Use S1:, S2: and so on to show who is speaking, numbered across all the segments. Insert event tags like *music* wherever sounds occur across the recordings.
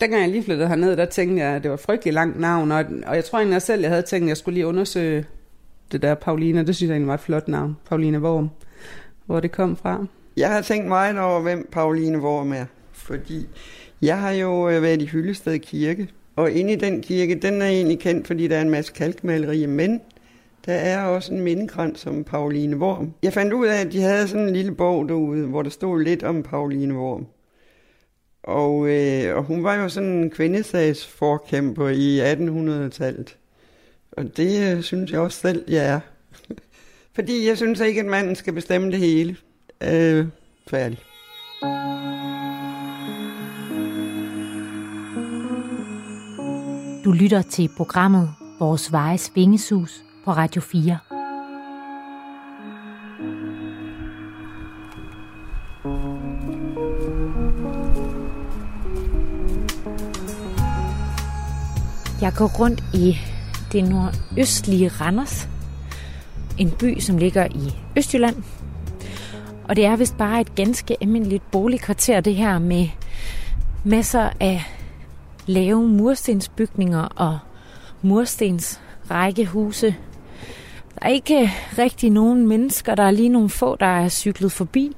S1: Dengang jeg lige flyttede herned, der tænkte jeg, at det var et frygtelig langt navn, og, og jeg tror egentlig jeg selv, jeg havde tænkt, at jeg skulle lige undersøge det der Paulina. Det synes jeg egentlig var et flot navn, Paulina Worm, hvor det kom fra.
S2: Jeg har tænkt meget over, hvem Pauline Worm er, fordi jeg har jo øh, været i Hyllested Kirke, og inde i den kirke, den er egentlig kendt, fordi der er en masse kalkmalerier, men der er også en mindekrans om Pauline Worm. Jeg fandt ud af, at de havde sådan en lille bog derude, hvor der stod lidt om Pauline Worm. Og, øh, og hun var jo sådan en kvindesagsforkæmper i 1800-tallet. Og det øh, synes jeg også selv, jeg er. *laughs* Fordi jeg synes ikke, at manden skal bestemme det hele. Øh, færdig.
S3: Du lytter til programmet Vores Vejes Vingesus på Radio 4. Jeg går rundt i det nordøstlige Randers, en by, som ligger i Østjylland. Og det er vist bare et ganske almindeligt boligkvarter, det her med masser af lave murstensbygninger og murstens rækkehuse. Der er ikke rigtig nogen mennesker. Der er lige nogle få, der er cyklet forbi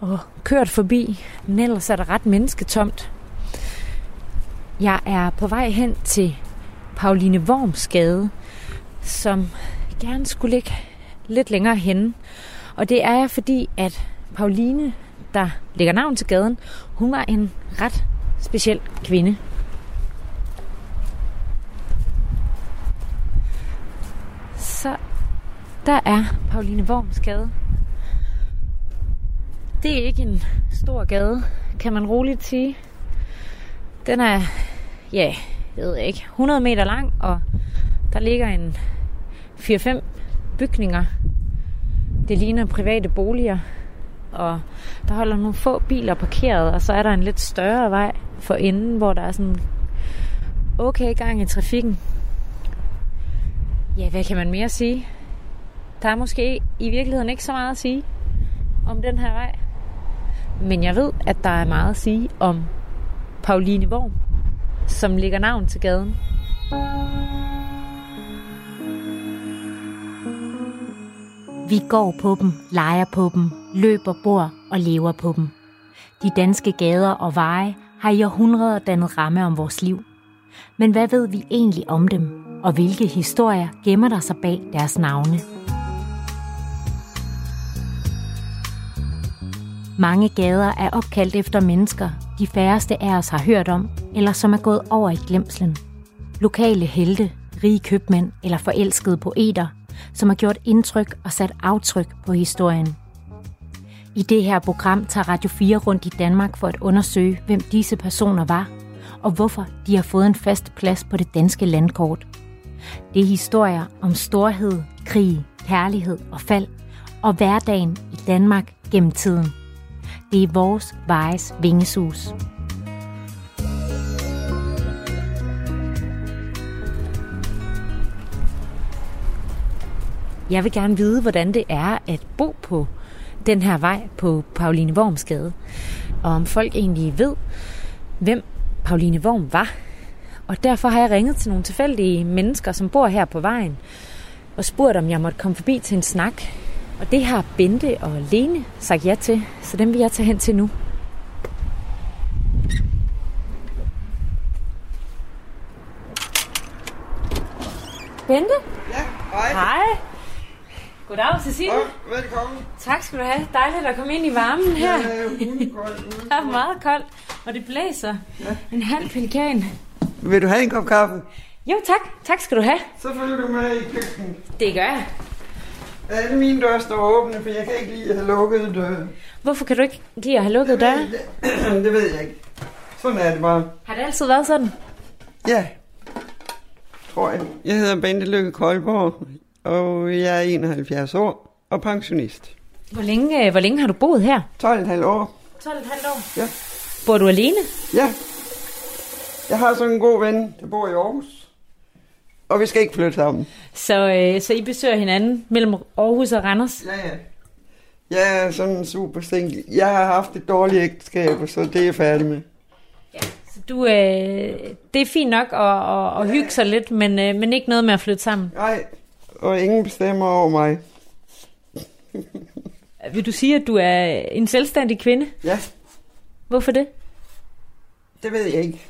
S3: og kørt forbi. Men ellers er der ret mennesketomt. Jeg er på vej hen til Pauline Worms gade, som gerne skulle ligge lidt længere henne. Og det er jeg, fordi at Pauline, der lægger navn til gaden, hun var en ret speciel kvinde. Så der er Pauline Worms gade. Det er ikke en stor gade, kan man roligt sige. Den er, ja, jeg ved ikke, 100 meter lang, og der ligger en 4-5 bygninger. Det ligner private boliger, og der holder nogle få biler parkeret, og så er der en lidt større vej for inden, hvor der er sådan okay gang i trafikken. Ja, hvad kan man mere sige? Der er måske i virkeligheden ikke så meget at sige om den her vej. Men jeg ved, at der er meget at sige om Pauline Vorm som ligger navn til gaden. Vi går på dem, leger på dem, løber, bor og lever på dem. De danske gader og veje har i århundreder dannet ramme om vores liv. Men hvad ved vi egentlig om dem, og hvilke historier gemmer der sig bag deres navne? Mange gader er opkaldt efter mennesker, de færreste af os har hørt om, eller som er gået over i glemslen. Lokale helte, rige købmænd eller forelskede poeter, som har gjort indtryk og sat aftryk på historien. I det her program tager Radio 4 rundt i Danmark for at undersøge, hvem disse personer var, og hvorfor de har fået en fast plads på det danske landkort. Det er historier om storhed, krig, kærlighed og fald, og hverdagen i Danmark gennem tiden. Det er vores vejes vingesus. Jeg vil gerne vide, hvordan det er at bo på den her vej på Pauline Wormsgade. Og om folk egentlig ved, hvem Pauline Worm var. Og derfor har jeg ringet til nogle tilfældige mennesker, som bor her på vejen, og spurgt, om jeg måtte komme forbi til en snak. Og det har Bente og Lene sagt ja til, så dem vil jeg tage hen til nu. Bente?
S2: Ja, hej.
S3: Hej. Goddag, Cecilie.
S2: Og velkommen.
S3: Tak skal du have. Dejligt at komme ind i varmen her.
S2: Ja, ude. *laughs*
S3: Det er meget koldt, og det blæser.
S2: Ja.
S3: En halv pelikan.
S2: Vil du have en kop kaffe?
S3: Jo, tak. Tak skal du have.
S2: Så følger du med i køkkenet.
S3: Det gør jeg.
S2: Alle mine døre står åbne, for jeg kan ikke lide at have lukket døre.
S3: Hvorfor kan du ikke lide at have lukket døre?
S2: Det, *clears throat* det ved jeg ikke. Sådan er det bare.
S3: Har det altid været sådan?
S2: Ja, tror jeg. Jeg hedder Bente Lykke Koldborg, og jeg er 71 år og pensionist.
S3: Hvor længe, øh, hvor længe har du boet her?
S2: 12,5 år.
S3: 12,5 år.
S2: Ja.
S3: Bor du alene?
S2: Ja. Jeg har sådan en god ven, der bor i Aarhus. Og vi skal ikke flytte sammen.
S3: Så, øh, så I besøger hinanden mellem Aarhus og Randers?
S2: Ja, ja. Jeg er sådan super single. Jeg har haft et dårligt ægteskab, så det er jeg færdig med.
S3: Ja. Så Du, øh, det er fint nok at, at, at hygge sig lidt, men, øh, men ikke noget med at flytte sammen.
S2: Nej, og ingen bestemmer over mig. *laughs*
S3: Vil du sige, at du er en selvstændig kvinde?
S2: Ja,
S3: Hvorfor det?
S2: det ved jeg ikke.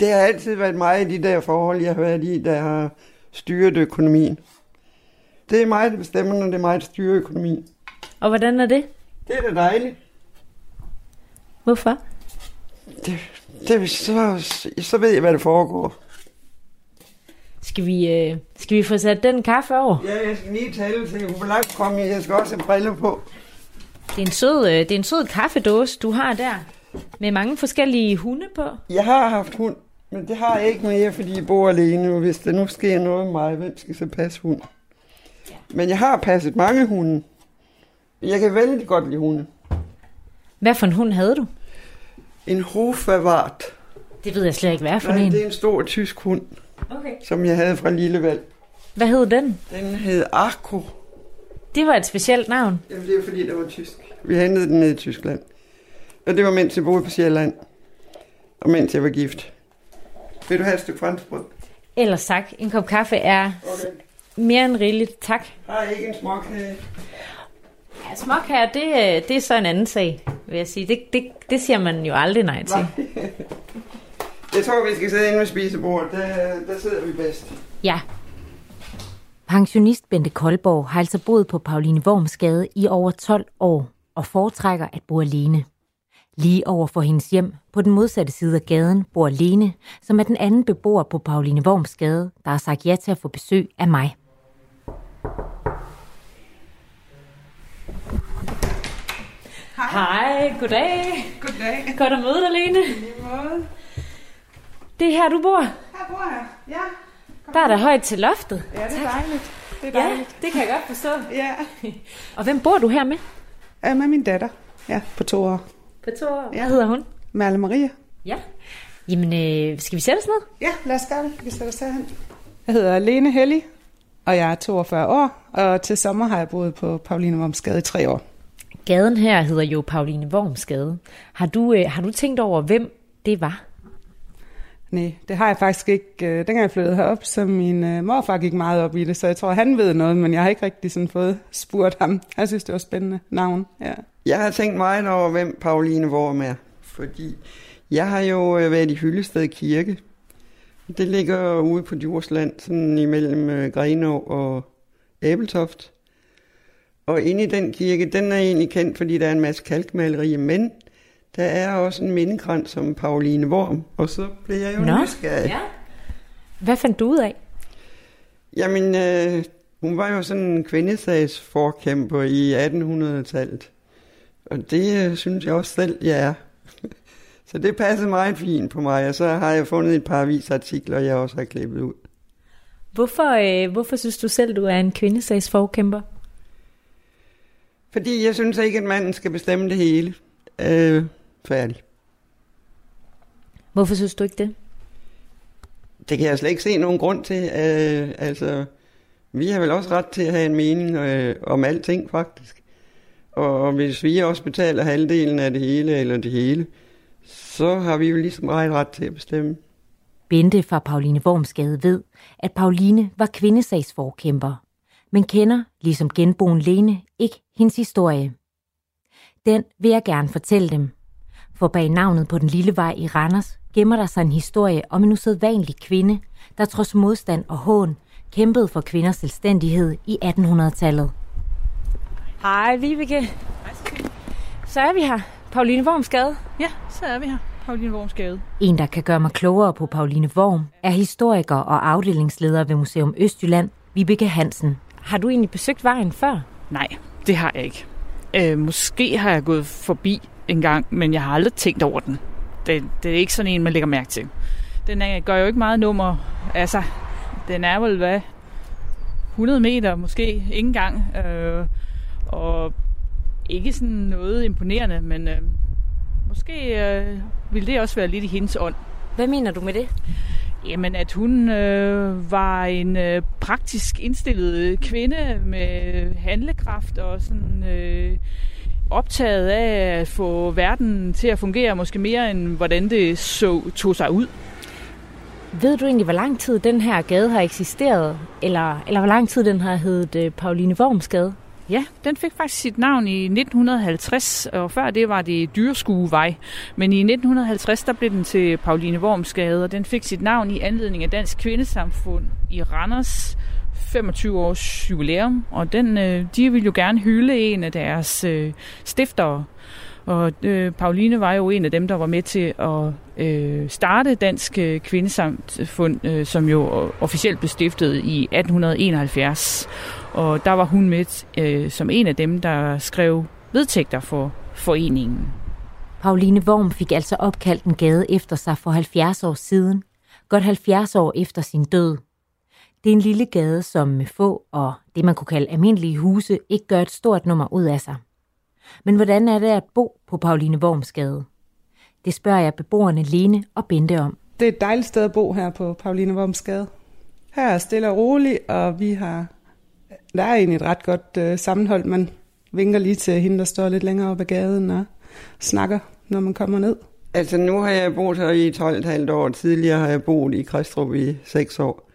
S2: Det har altid været mig i de der forhold, jeg har været i, der har styret økonomien. Det er mig, der bestemmer, når det er mig, der styrer økonomien.
S3: Og hvordan er det?
S2: Det er da dejligt.
S3: Hvorfor?
S2: Det, det, så, så ved jeg, hvad der foregår.
S3: Skal vi, øh, skal vi få sat den kaffe over?
S2: Ja, jeg skal lige tale til, hvor langt kom jeg. Jeg skal også have briller på.
S3: Det er en sød, øh, det er en sød kaffedåse, du har der. Med mange forskellige hunde på.
S2: Jeg har haft hund, men det har jeg ikke mere, fordi jeg bor alene. Og hvis der nu sker noget med mig, hvem skal så passe hund? Men jeg har passet mange hunde. Jeg kan vældig godt lide hunde.
S3: Hvad for en hund havde du?
S2: En Hofavart.
S3: Det ved jeg slet ikke, hvad for
S2: Nej,
S3: en.
S2: det er en stor tysk hund,
S3: Okay.
S2: som jeg havde fra Lillevalg.
S3: Hvad hed den?
S2: Den hed Arko.
S3: Det var et specielt navn.
S2: Jamen, det er fordi, det var tysk. Vi hentede den ned i Tyskland. Og det var mens jeg boede på Sjælland. Og mens jeg var gift. Vil du have et stykke franskbrød?
S3: Ellers tak, en kop kaffe er
S2: Okay.
S3: mere end rigeligt. Tak.
S2: Har jeg ikke en småkage?
S3: Ja, småkager, det, øh, det er så en anden sag, vil jeg sige. Det, det, det siger man jo aldrig nej til.
S2: Nej. Jeg tror, vi skal sidde inde ved spisebordet. Der, der sidder vi bedst.
S3: Ja. Pensionist Bente Koldborg har altså boet på Pauline Wormsgade i over 12 år og foretrækker at bo alene. Lige over for hendes hjem, på den modsatte side af gaden, bor Lene, som er den anden beboer på Pauline Wormsgade, der har sagt ja til at få besøg af mig. Hej, goddag.
S1: Goddag.
S3: Godt at møde dig, Lene.
S1: Måde.
S3: Det er her, du bor.
S1: Her bor jeg. Ja.
S3: Der er der højt til loftet.
S1: Ja, det er dejligt. Det er
S3: Ja,
S1: dejligt.
S3: det kan jeg godt forstå.
S1: Ja.
S3: Og hvem bor du her med?
S1: Jeg er med min datter. Ja, på to år.
S3: På to år.
S1: Ja.
S3: Hvad hedder hun?
S1: Merle Maria.
S3: Ja. Jamen, øh, skal vi sætte os ned?
S1: Ja, lad os gøre det. Vi sætter os herhen. Jeg hedder Lene Hellig, og jeg er 42 år, og til sommer har jeg boet på Pauline Wormsgade i tre år.
S3: Gaden her hedder jo Pauline Wormsgade. Har du, øh, har du tænkt over, hvem det var?
S1: Nej, det har jeg faktisk ikke. Øh, dengang jeg flyttede herop, så min øh, morfar gik meget op i det, så jeg tror, han ved noget, men jeg har ikke rigtig sådan fået spurgt ham. Jeg synes, det var spændende navn. Ja.
S2: Jeg har tænkt meget over, hvem Pauline Worm er. Fordi jeg har jo øh, været i Hyllested Kirke. Det ligger ude på Djursland, sådan imellem øh, Grenå og Æbeltoft. Og inde i den kirke, den er egentlig kendt, fordi der er en masse kalkmalerier, men der er også en mindekrans om Pauline Worm, og så blev jeg jo
S3: Nå,
S2: nysgerrig.
S3: ja. Hvad fandt du ud af?
S2: Jamen, øh, hun var jo sådan en kvindesagsforkæmper i 1800-tallet. Og det øh, synes jeg også selv, jeg er. *laughs* Så det passede meget fint på mig, og så har jeg fundet et par avisartikler, jeg også har klippet ud.
S3: Hvorfor, øh, hvorfor synes du selv, du er en kvindesagsforkæmper?
S2: Fordi jeg synes ikke, at manden skal bestemme det hele. Øh, færdig.
S3: Hvorfor synes du ikke det?
S2: Det kan jeg slet ikke se nogen grund til. Øh, altså, vi har vel også ret til at have en mening øh, om alting, faktisk. Og hvis vi også betaler halvdelen af det hele, eller det hele, så har vi jo lige så meget ret til at bestemme.
S3: Bente fra Pauline Wormsgade ved, at Pauline var kvindesagsforkæmper, men kender, ligesom genboen Lene, ikke hendes historie. Den vil jeg gerne fortælle dem. For bag navnet på den lille vej i Randers gemmer der sig en historie om en usædvanlig kvinde, der trods modstand og hån kæmpede for kvinders selvstændighed i 1800-tallet. Hej Vibeke. Så er vi her. Pauline Wormsgade.
S4: Ja, så er vi her. Pauline Wormsgade.
S3: En, der kan gøre mig klogere på Pauline Worm, er historiker og afdelingsleder ved Museum Østjylland, Vibeke Hansen. Har du egentlig besøgt vejen før?
S4: Nej, det har jeg ikke. Øh, måske har jeg gået forbi en gang, men jeg har aldrig tænkt over den. Det, det er ikke sådan en, man lægger mærke til. Den er, gør jo ikke meget nummer. Altså, den er vel, hvad? 100 meter måske, ikke engang. Øh, og ikke sådan noget imponerende, men øh, måske øh, vil det også være lidt i hendes ånd.
S3: Hvad mener du med det?
S4: Jamen, at hun øh, var en øh, praktisk indstillet kvinde med handlekraft og sådan, øh, optaget af at få verden til at fungere, måske mere end hvordan det så, tog sig ud.
S3: Ved du egentlig, hvor lang tid den her gade har eksisteret? Eller, eller hvor lang tid den har heddet øh, Pauline Worms gade?
S4: Ja, den fik faktisk sit navn i 1950, og før det var det Dyrskuevej. Men i 1950, der blev den til Pauline Wormsgade, og den fik sit navn i anledning af Dansk Kvindesamfund i Randers 25 års jubilæum. Og den, øh, de ville jo gerne hylde en af deres øh, stiftere, og øh, Pauline var jo en af dem, der var med til at øh, starte Dansk øh, Kvindesamfund, øh, som jo officielt blev stiftet i 1871. Og der var hun med øh, som en af dem, der skrev vedtægter for foreningen.
S3: Pauline Worm fik altså opkaldt en gade efter sig for 70 år siden, godt 70 år efter sin død. Det er en lille gade, som med få og det man kunne kalde almindelige huse ikke gør et stort nummer ud af sig. Men hvordan er det at bo på Pauline Wormsgade? Det spørger jeg beboerne Lene og Bente om.
S1: Det er et dejligt sted at bo her på Pauline Wormsgade. Her er stille og roligt, og vi har... Der er egentlig et ret godt øh, sammenhold. Man vinker lige til hende, der står lidt længere op ad gaden og snakker, når man kommer ned.
S2: Altså nu har jeg boet her i 12,5 år. Tidligere har jeg boet i Kristrup i 6 år.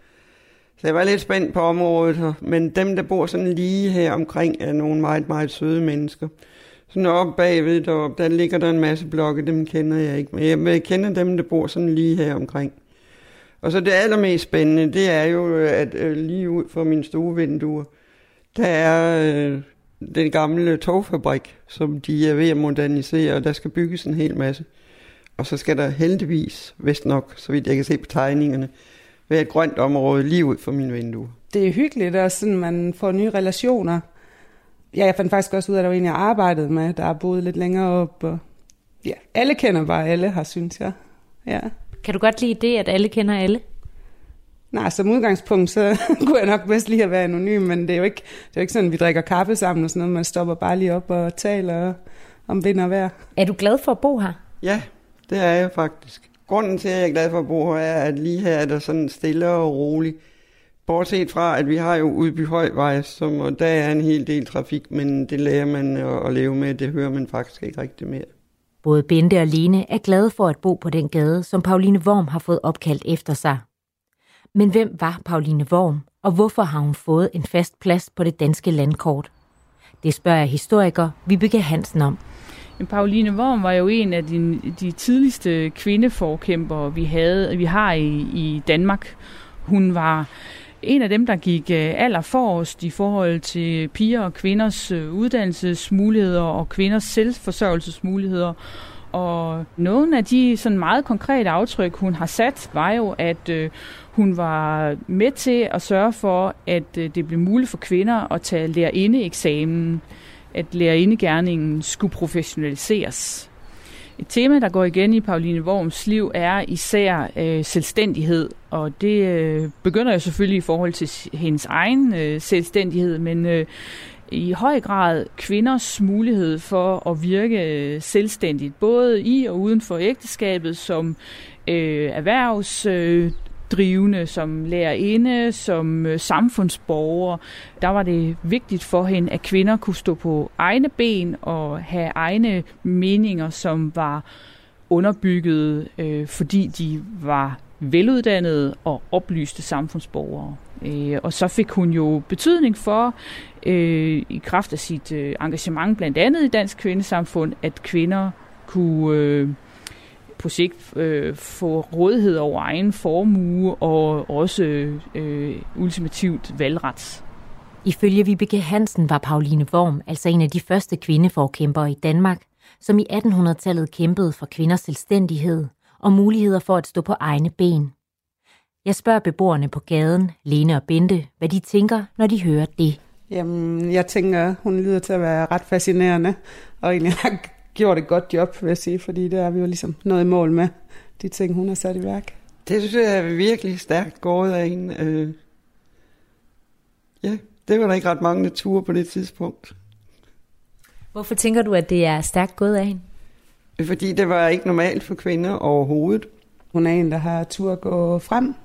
S2: Så jeg var lidt spændt på området her. Men dem, der bor sådan lige her omkring, er nogle meget, meget søde mennesker. Sådan op bagved deroppe, der ligger der en masse blokke, dem kender jeg ikke. Men jeg kender dem, der bor sådan lige her omkring. Og så det allermest spændende, det er jo, øh, at øh, lige ud fra min stuevinduer, der er øh, den gamle togfabrik, som de er ved at modernisere, og der skal bygges en hel masse. Og så skal der heldigvis, vist nok, så vidt jeg kan se på tegningerne, være et grønt område lige ud for mine vinduer.
S1: Det er hyggeligt, og sådan man får nye relationer ja, jeg fandt faktisk også ud af, at der var en, jeg arbejdede med, der har boet lidt længere op. Og, ja, alle kender bare alle har, synes jeg. Ja.
S3: Kan du godt lide det, at alle kender alle?
S1: Nej, som udgangspunkt, så *laughs* kunne jeg nok bedst lige at være anonym, men det er jo ikke, det er jo ikke sådan, at vi drikker kaffe sammen og sådan noget. Man stopper bare lige op og taler om vind og vejr.
S3: Er du glad for at bo her?
S2: Ja, det er jeg faktisk. Grunden til, at jeg er glad for at bo her, er, at lige her er der sådan stille og roligt. Bortset fra, at vi har jo Udby Højvej, som, og der er en hel del trafik, men det lærer man at, at leve med, det hører man faktisk ikke rigtig mere.
S3: Både Bente og Lene er glade for at bo på den gade, som Pauline Worm har fået opkaldt efter sig. Men hvem var Pauline Worm, og hvorfor har hun fået en fast plads på det danske landkort? Det spørger jeg historiker Vibeke Hansen om.
S4: Pauline Worm var jo en af de, de tidligste kvindeforkæmpere, vi havde, vi har i, i Danmark. Hun var en af dem, der gik øh, aller forrest i forhold til piger og kvinders øh, uddannelsesmuligheder og kvinders selvforsørgelsesmuligheder. Og nogle af de sådan meget konkrete aftryk, hun har sat, var jo, at øh, hun var med til at sørge for, at øh, det blev muligt for kvinder at tage lærerindeeksamen, at lærerindegærningen skulle professionaliseres. Et tema, der går igen i Pauline Worms liv, er især øh, selvstændighed, og det øh, begynder jo selvfølgelig i forhold til hendes egen øh, selvstændighed, men øh, i høj grad kvinders mulighed for at virke øh, selvstændigt, både i og uden for ægteskabet, som øh, erhvervs øh, drivende, som lærerinde, som øh, samfundsborger. Der var det vigtigt for hende, at kvinder kunne stå på egne ben og have egne meninger, som var underbygget, øh, fordi de var veluddannede og oplyste samfundsborgere. Øh, og så fik hun jo betydning for, øh, i kraft af sit øh, engagement blandt andet i Dansk Kvindesamfund, at kvinder kunne øh, på sigt øh, få rådighed over egen formue og også øh, ultimativt valgret.
S3: Ifølge Vibeke Hansen var Pauline Worm altså en af de første kvindeforkæmpere i Danmark, som i 1800-tallet kæmpede for kvinders selvstændighed og muligheder for at stå på egne ben. Jeg spørger beboerne på gaden, Lene og Bente, hvad de tænker, når de hører det.
S1: Jamen, jeg tænker, hun lyder til at være ret fascinerende, og egentlig har gjort et godt job, vil jeg sige, fordi det er vi jo ligesom noget i mål med, de ting, hun har sat i værk.
S2: Det synes jeg er virkelig stærkt gået af en. Øh, ja, det var der ikke ret mange ture på det tidspunkt.
S3: Hvorfor tænker du, at det er stærkt gået af hende?
S2: Fordi det var ikke normalt for kvinder overhovedet.
S1: Hun er en, der har tur at gå frem,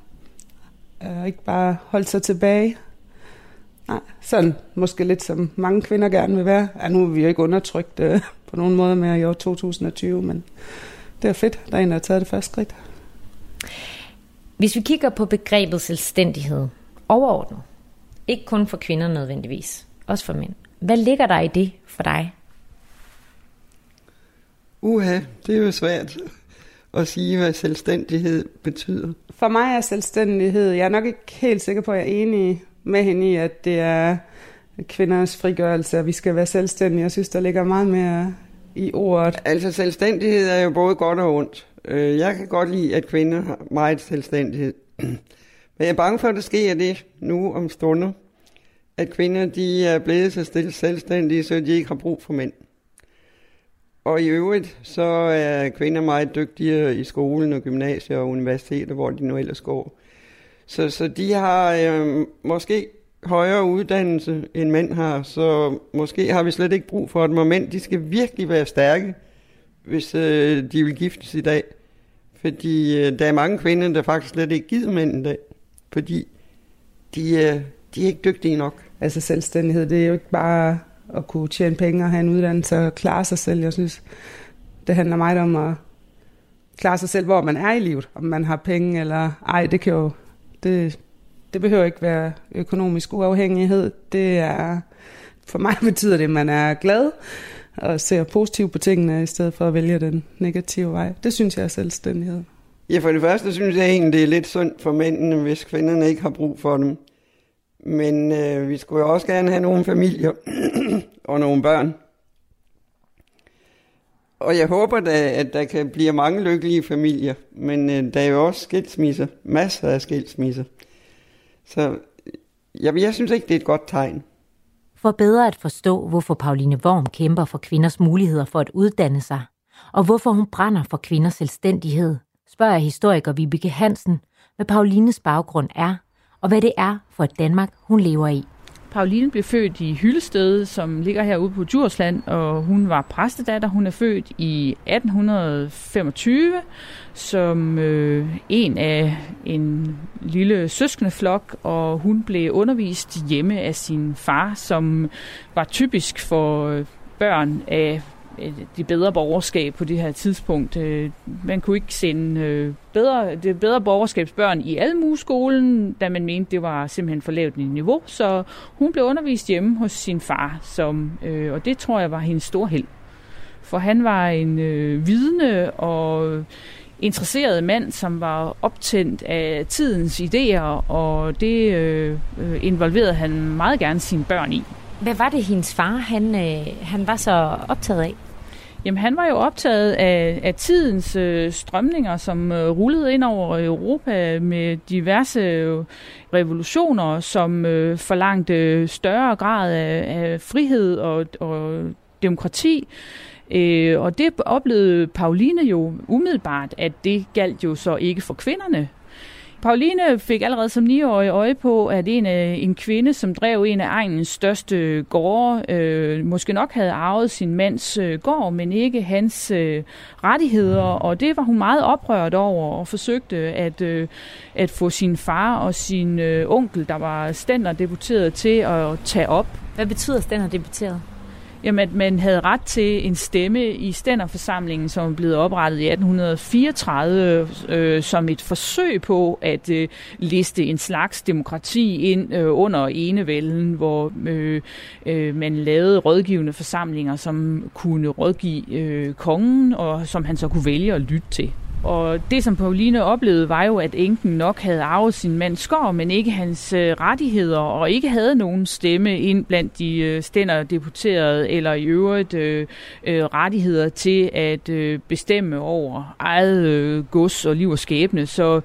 S1: og ikke bare holde sig tilbage. Nej, sådan måske lidt som mange kvinder gerne vil være. Ja, nu er vi jo ikke undertrykt øh, på nogen måde mere i år 2020, men det er fedt, der er en, der har taget det første skridt.
S3: Hvis vi kigger på begrebet selvstændighed overordnet, ikke kun for kvinder nødvendigvis, også for mænd. Hvad ligger der i det for dig?
S2: Uha, det er jo svært at sige, hvad selvstændighed betyder.
S1: For mig er selvstændighed, jeg er nok ikke helt sikker på, at jeg er enig med hende i, at det er kvinders frigørelse, og vi skal være selvstændige. Jeg synes, der ligger meget mere i ordet.
S2: Altså selvstændighed er jo både godt og ondt. Øh, jeg kan godt lide, at kvinder har meget selvstændighed. Men jeg er bange for, at der sker det nu om stunder, at kvinder de er blevet så stille selvstændige, så de ikke har brug for mænd. Og i øvrigt, så er kvinder meget dygtigere i skolen og gymnasier og universiteter, hvor de nu ellers går. Så, så de har øh, måske højere uddannelse, end mænd har, så måske har vi slet ikke brug for dem. Og mænd, de skal virkelig være stærke, hvis øh, de vil giftes i dag. Fordi øh, der er mange kvinder, der faktisk slet ikke gider mænd i dag. Fordi de, øh, de er ikke dygtige nok.
S1: Altså selvstændighed, det er jo ikke bare at kunne tjene penge og have en uddannelse og klare sig selv. Jeg synes, det handler meget om at klare sig selv, hvor man er i livet. Om man har penge eller ej, det kan jo... Det, det behøver ikke være økonomisk uafhængighed. Det er... For mig *laughs* betyder det, at man er glad og ser positivt på tingene, i stedet for at vælge den negative vej. Det synes jeg er selvstændighed.
S2: Ja, for det første synes jeg egentlig, det er lidt sundt for mændene, hvis kvinderne ikke har brug for dem. Men øh, vi skulle jo også gerne have nogle familier *clears throat* og nogle børn. Og jeg håber da, at der kan blive mange lykkelige familier, men øh, der er jo også skilsmisser, masser af skilsmisser. Så jeg, jeg synes ikke, det er et godt tegn.
S3: For bedre at forstå, hvorfor Pauline Worm kæmper for kvinders muligheder for at uddanne sig, og hvorfor hun brænder for kvinders selvstændighed, spørger historiker Vibeke Hansen, hvad Paulines baggrund er, og hvad det er for et Danmark, hun lever i.
S4: Pauline blev født i Hyllested, som ligger herude på Djursland, og hun var præstedatter. Hun er født i 1825 som øh, en af en lille søskendeflok, og hun blev undervist hjemme af sin far, som var typisk for øh, børn af Øh, de bedre borgerskab på det her tidspunkt. Øh, man kunne ikke sende øh, bedre, det bedre borgerskabsbørn i almueskolen, da man mente, det var simpelthen for lavt niveau. Så hun blev undervist hjemme hos sin far, som, og det tror jeg var hendes store held. For han var en øh, vidne og interesseret mand, som var optændt af tidens idéer, og det øh, involverede han meget gerne sine børn i.
S3: Hvad var det, hendes far han, øh, han var så optaget af?
S4: Jamen, han var jo optaget af, af tidens øh, strømninger, som øh, rullede ind over Europa med diverse øh, revolutioner, som øh, forlangte større grad af, af frihed og, og demokrati. Øh, og det oplevede Pauline jo umiddelbart, at det galt jo så ikke for kvinderne. Pauline fik allerede som 9-årig øje på, at en, øh, en kvinde, som drev en af egnens største gårde, øh, måske nok havde arvet sin mands øh, gård, men ikke hans øh, rettigheder, og det var hun meget oprørt over og forsøgte at, øh, at få sin far og sin øh, onkel, der var stænderdeputeret til at tage op.
S3: Hvad betyder stænderdeputeret?
S4: Jamen, at man havde ret til en stemme i stænderforsamlingen, som blev oprettet i 1834 øh, som et forsøg på at øh, liste en slags demokrati ind øh, under enevælden, hvor øh, øh, man lavede rådgivende forsamlinger, som kunne rådgive øh, kongen, og som han så kunne vælge at lytte til. Og det, som Pauline oplevede, var jo, at enken nok havde arvet sin mands skår, men ikke hans øh, rettigheder, og ikke havde nogen stemme ind blandt de øh, stænder deputerede, eller i øvrigt øh, øh, rettigheder til at øh, bestemme over eget øh, gods og liv og skæbne. Så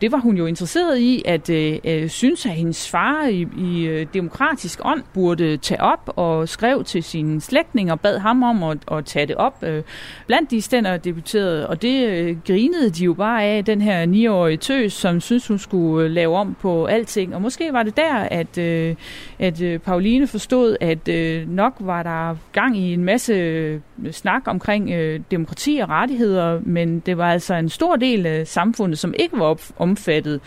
S4: det var hun jo interesseret i, at øh, øh synes, at hendes far i, i øh, demokratisk ånd burde tage op og skrev til sine slægtning og bad ham om at, at tage det op øh, blandt de stænder deputerede, og det øh, grinede de jo bare af den her 9-årige tøs, som synes, hun skulle øh, lave om på alting. Og måske var det der, at, øh, at øh, Pauline forstod, at øh, nok var der gang i en masse øh, snak omkring øh, demokrati og rettigheder, men det var altså en stor del af samfundet, som ikke var omfattet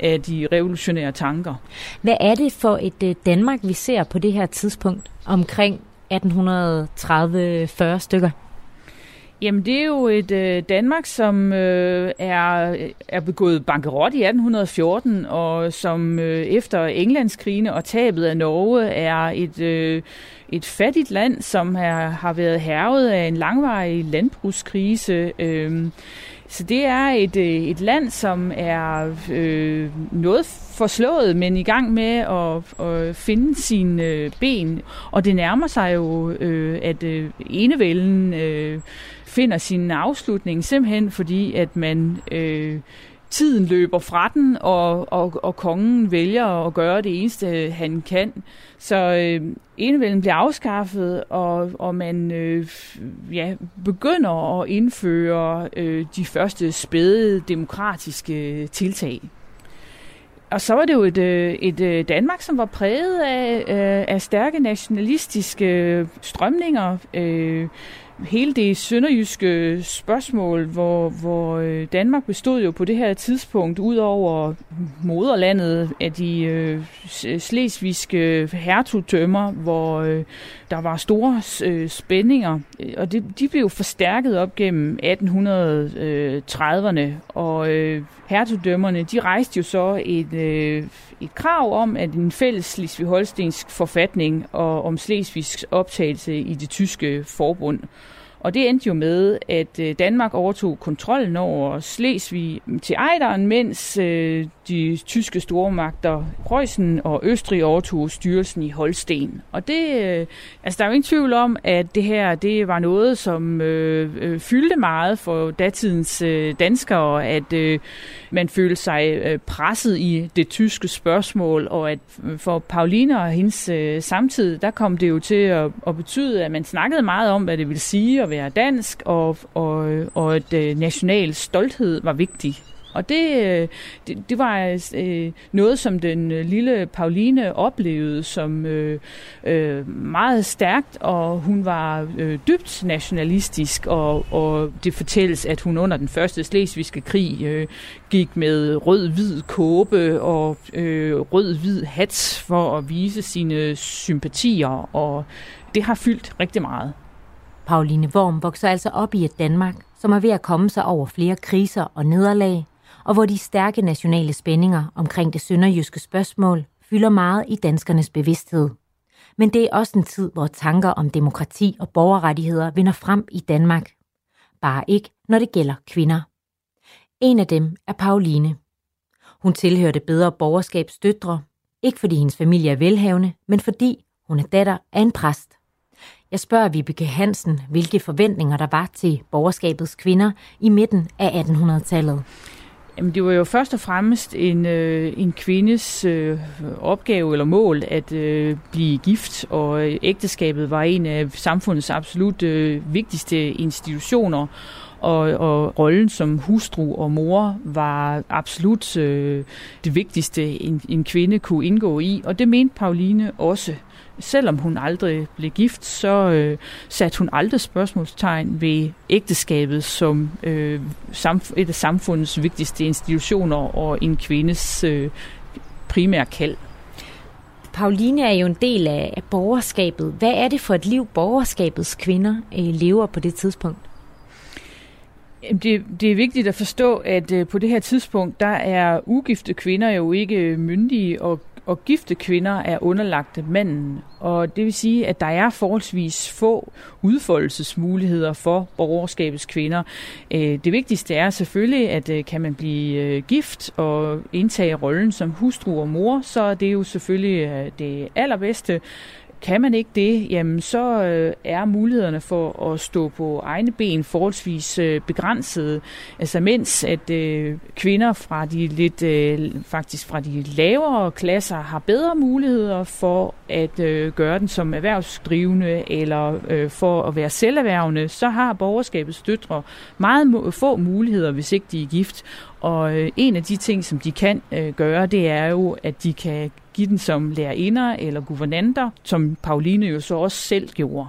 S4: af de revolutionære tanker.
S3: Hvad er det for et Danmark, vi ser på det her tidspunkt omkring 1830-40 stykker?
S4: Jamen, det er jo et øh, Danmark, som øh, er, er begået bankerot i 1814, og som øh, efter Englandskrigene og tabet af Norge er et, øh, et fattigt land, som er, har været hervet af en langvarig landbrugskrise. Øh, så det er et, øh, et land, som er øh, noget forslået, men i gang med at, at finde sine øh, ben. Og det nærmer sig jo, øh, at øh, enevælden øh, finder sin afslutning, simpelthen fordi, at man... Øh, tiden løber fra den, og, og, og kongen vælger at gøre det eneste, han kan. Så øh, enevælden bliver afskaffet, og, og man øh, ja, begynder at indføre øh, de første spæde demokratiske tiltag. Og så var det jo et, øh, et øh, Danmark, som var præget af, øh, af stærke nationalistiske strømninger. Øh, hele det sønderjyske spørgsmål, hvor, hvor øh, Danmark bestod jo på det her tidspunkt, ud over moderlandet af de øh, øh slesvigske hertugdømmer, hvor øh, der var store øh, spændinger, og det, de blev forstærket op gennem 1830'erne, øh, og øh, hertugdømmerne, de rejste jo så et, øh, et krav om, at en fælles slesvig-holstensk forfatning og om Slesvigs optagelse i det tyske forbund. Og det endte jo med, at øh, Danmark overtog kontrollen over Slesvig til Ejderen, mens øh, de tyske stormagter Preussen og Østrig overtog styrelsen i Holsten. Og det, øh, altså der er jo ingen tvivl om, at det her det var noget, som øh, øh, fyldte meget for datidens øh, danskere, at øh, man følte sig øh, presset i det tyske spørgsmål, og at øh, for Pauline og hendes øh, samtid, der kom det jo til at, at betyde, at man snakkede meget om, hvad det ville sige at være dansk, og, og, og at øh, national stolthed var vigtig. Og det, øh, det, det var øh, noget, som den øh, lille Pauline oplevede som øh, øh, meget stærkt, og hun var øh, dybt nationalistisk, og, og det fortælles, at hun under den første slesvigske krig øh, gik med rød-hvid kåbe og øh, rød-hvid hat for at vise sine sympatier, og det har fyldt rigtig meget.
S3: Pauline Worm vokser altså op i et Danmark, som er ved at komme sig over flere kriser og nederlag, og hvor de stærke nationale spændinger omkring det sønderjyske spørgsmål fylder meget i danskernes bevidsthed. Men det er også en tid, hvor tanker om demokrati og borgerrettigheder vinder frem i Danmark. Bare ikke, når det gælder kvinder. En af dem er Pauline. Hun tilhørte bedre borgerskabs døtre, ikke fordi hendes familie er velhavende, men fordi hun er datter af en præst. Jeg spørger Vibeke Hansen, hvilke forventninger der var til borgerskabets kvinder i midten af 1800-tallet.
S4: Jamen, det var jo først og fremmest en, øh, en kvindes øh, opgave eller mål at øh, blive gift, og øh, ægteskabet var en af samfundets absolut øh, vigtigste institutioner, og, og rollen som hustru og mor var absolut øh, det vigtigste, en, en kvinde kunne indgå i, og det mente Pauline også selvom hun aldrig blev gift, så øh, satte hun aldrig spørgsmålstegn ved ægteskabet som øh, samf- et af samfundets vigtigste institutioner og en kvindes øh, primære kald.
S3: Pauline er jo en del af borgerskabet. Hvad er det for et liv, borgerskabets kvinder øh, lever på det tidspunkt?
S4: Det, det er vigtigt at forstå, at øh, på det her tidspunkt, der er ugifte kvinder jo ikke myndige og og gifte kvinder er underlagt manden. Og det vil sige, at der er forholdsvis få udfoldelsesmuligheder for borgerskabets kvinder. Øh, det vigtigste er selvfølgelig, at øh, kan man blive øh, gift og indtage rollen som hustru og mor, så er det jo selvfølgelig det allerbedste kan man ikke det, jamen så øh, er mulighederne for at stå på egne ben forholdsvis øh, begrænsede. Altså mens at øh, kvinder fra de lidt øh, faktisk fra de lavere klasser har bedre muligheder for at øh, gøre den som erhvervsdrivende eller øh, for at være selverhvervende, så har borgerskabets døtre meget få muligheder, hvis ikke de er gift. Og øh, en af de ting, som de kan øh, gøre, det er jo, at de kan give den som lærerinder eller guvernanter, som Pauline jo så også selv gjorde.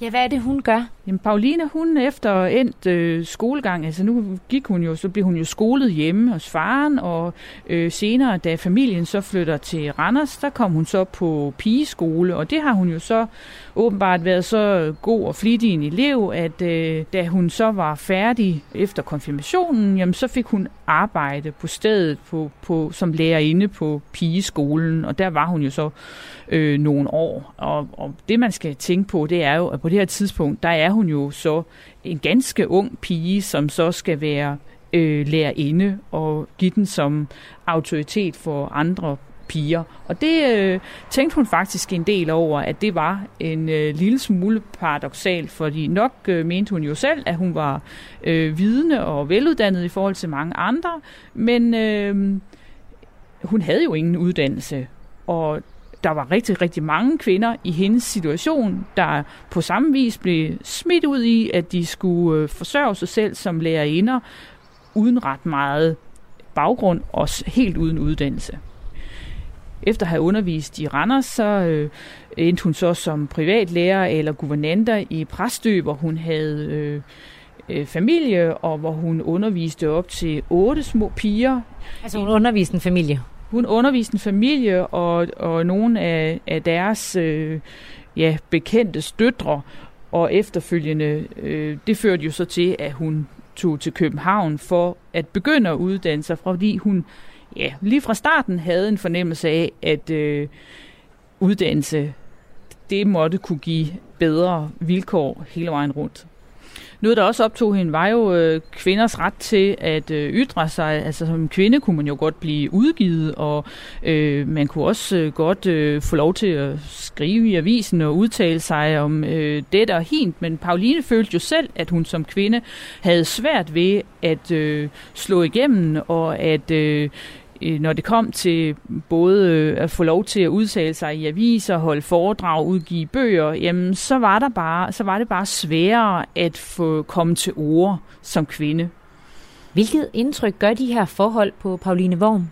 S3: Ja, hvad er det, hun gør?
S4: Jamen, Pauline, hun efter endt øh, skolegang, altså nu gik hun jo, så blev hun jo skolet hjemme hos faren, og øh, senere, da familien så flytter til Randers, der kom hun så på pigeskole, og det har hun jo så åbenbart været så god og flittig en elev, at øh, da hun så var færdig efter konfirmationen, jamen så fik hun arbejde på stedet på, på, som lærerinde på pigeskolen, og der var hun jo så øh, nogle år. Og, og det man skal tænke på, det er jo, at på det her tidspunkt, der er hun jo så en ganske ung pige, som så skal være øh, lærerinde og give den som autoritet for andre piger. Og det øh, tænkte hun faktisk en del over, at det var en øh, lille smule paradoxalt, fordi nok øh, mente hun jo selv, at hun var øh, vidende og veluddannet i forhold til mange andre, men øh, hun havde jo ingen uddannelse, og der var rigtig, rigtig mange kvinder i hendes situation, der på samme vis blev smidt ud i, at de skulle øh, forsørge sig selv som lærerinder, uden ret meget baggrund og helt uden uddannelse. Efter at have undervist i Randers, så øh, endte hun så som privatlærer eller guvernanter i Præstø, hvor hun havde øh, øh, familie, og hvor hun underviste op til otte små piger.
S3: Altså hun underviste en familie?
S4: Hun underviste en familie og, og nogle af, af deres øh, ja, bekendte støtre, og efterfølgende, øh, det førte jo så til, at hun tog til København for at begynde at uddanne sig, fordi hun ja, lige fra starten havde en fornemmelse af, at øh, uddannelse, det måtte kunne give bedre vilkår hele vejen rundt. Noget, der også optog hende, var jo øh, kvinders ret til at øh, ytre sig. Altså som kvinde kunne man jo godt blive udgivet, og øh, man kunne også øh, godt øh, få lov til at skrive i avisen og udtale sig om øh, det og hint. Men Pauline følte jo selv, at hun som kvinde havde svært ved at øh, slå igennem, og at... Øh, Øh, når det kom til både øh, at få lov til at udtale sig i aviser, holde foredrag, udgive bøger, jamen så var, der bare, så var det bare sværere at få komme til ord som kvinde.
S3: Hvilket indtryk gør de her forhold på Pauline Worm?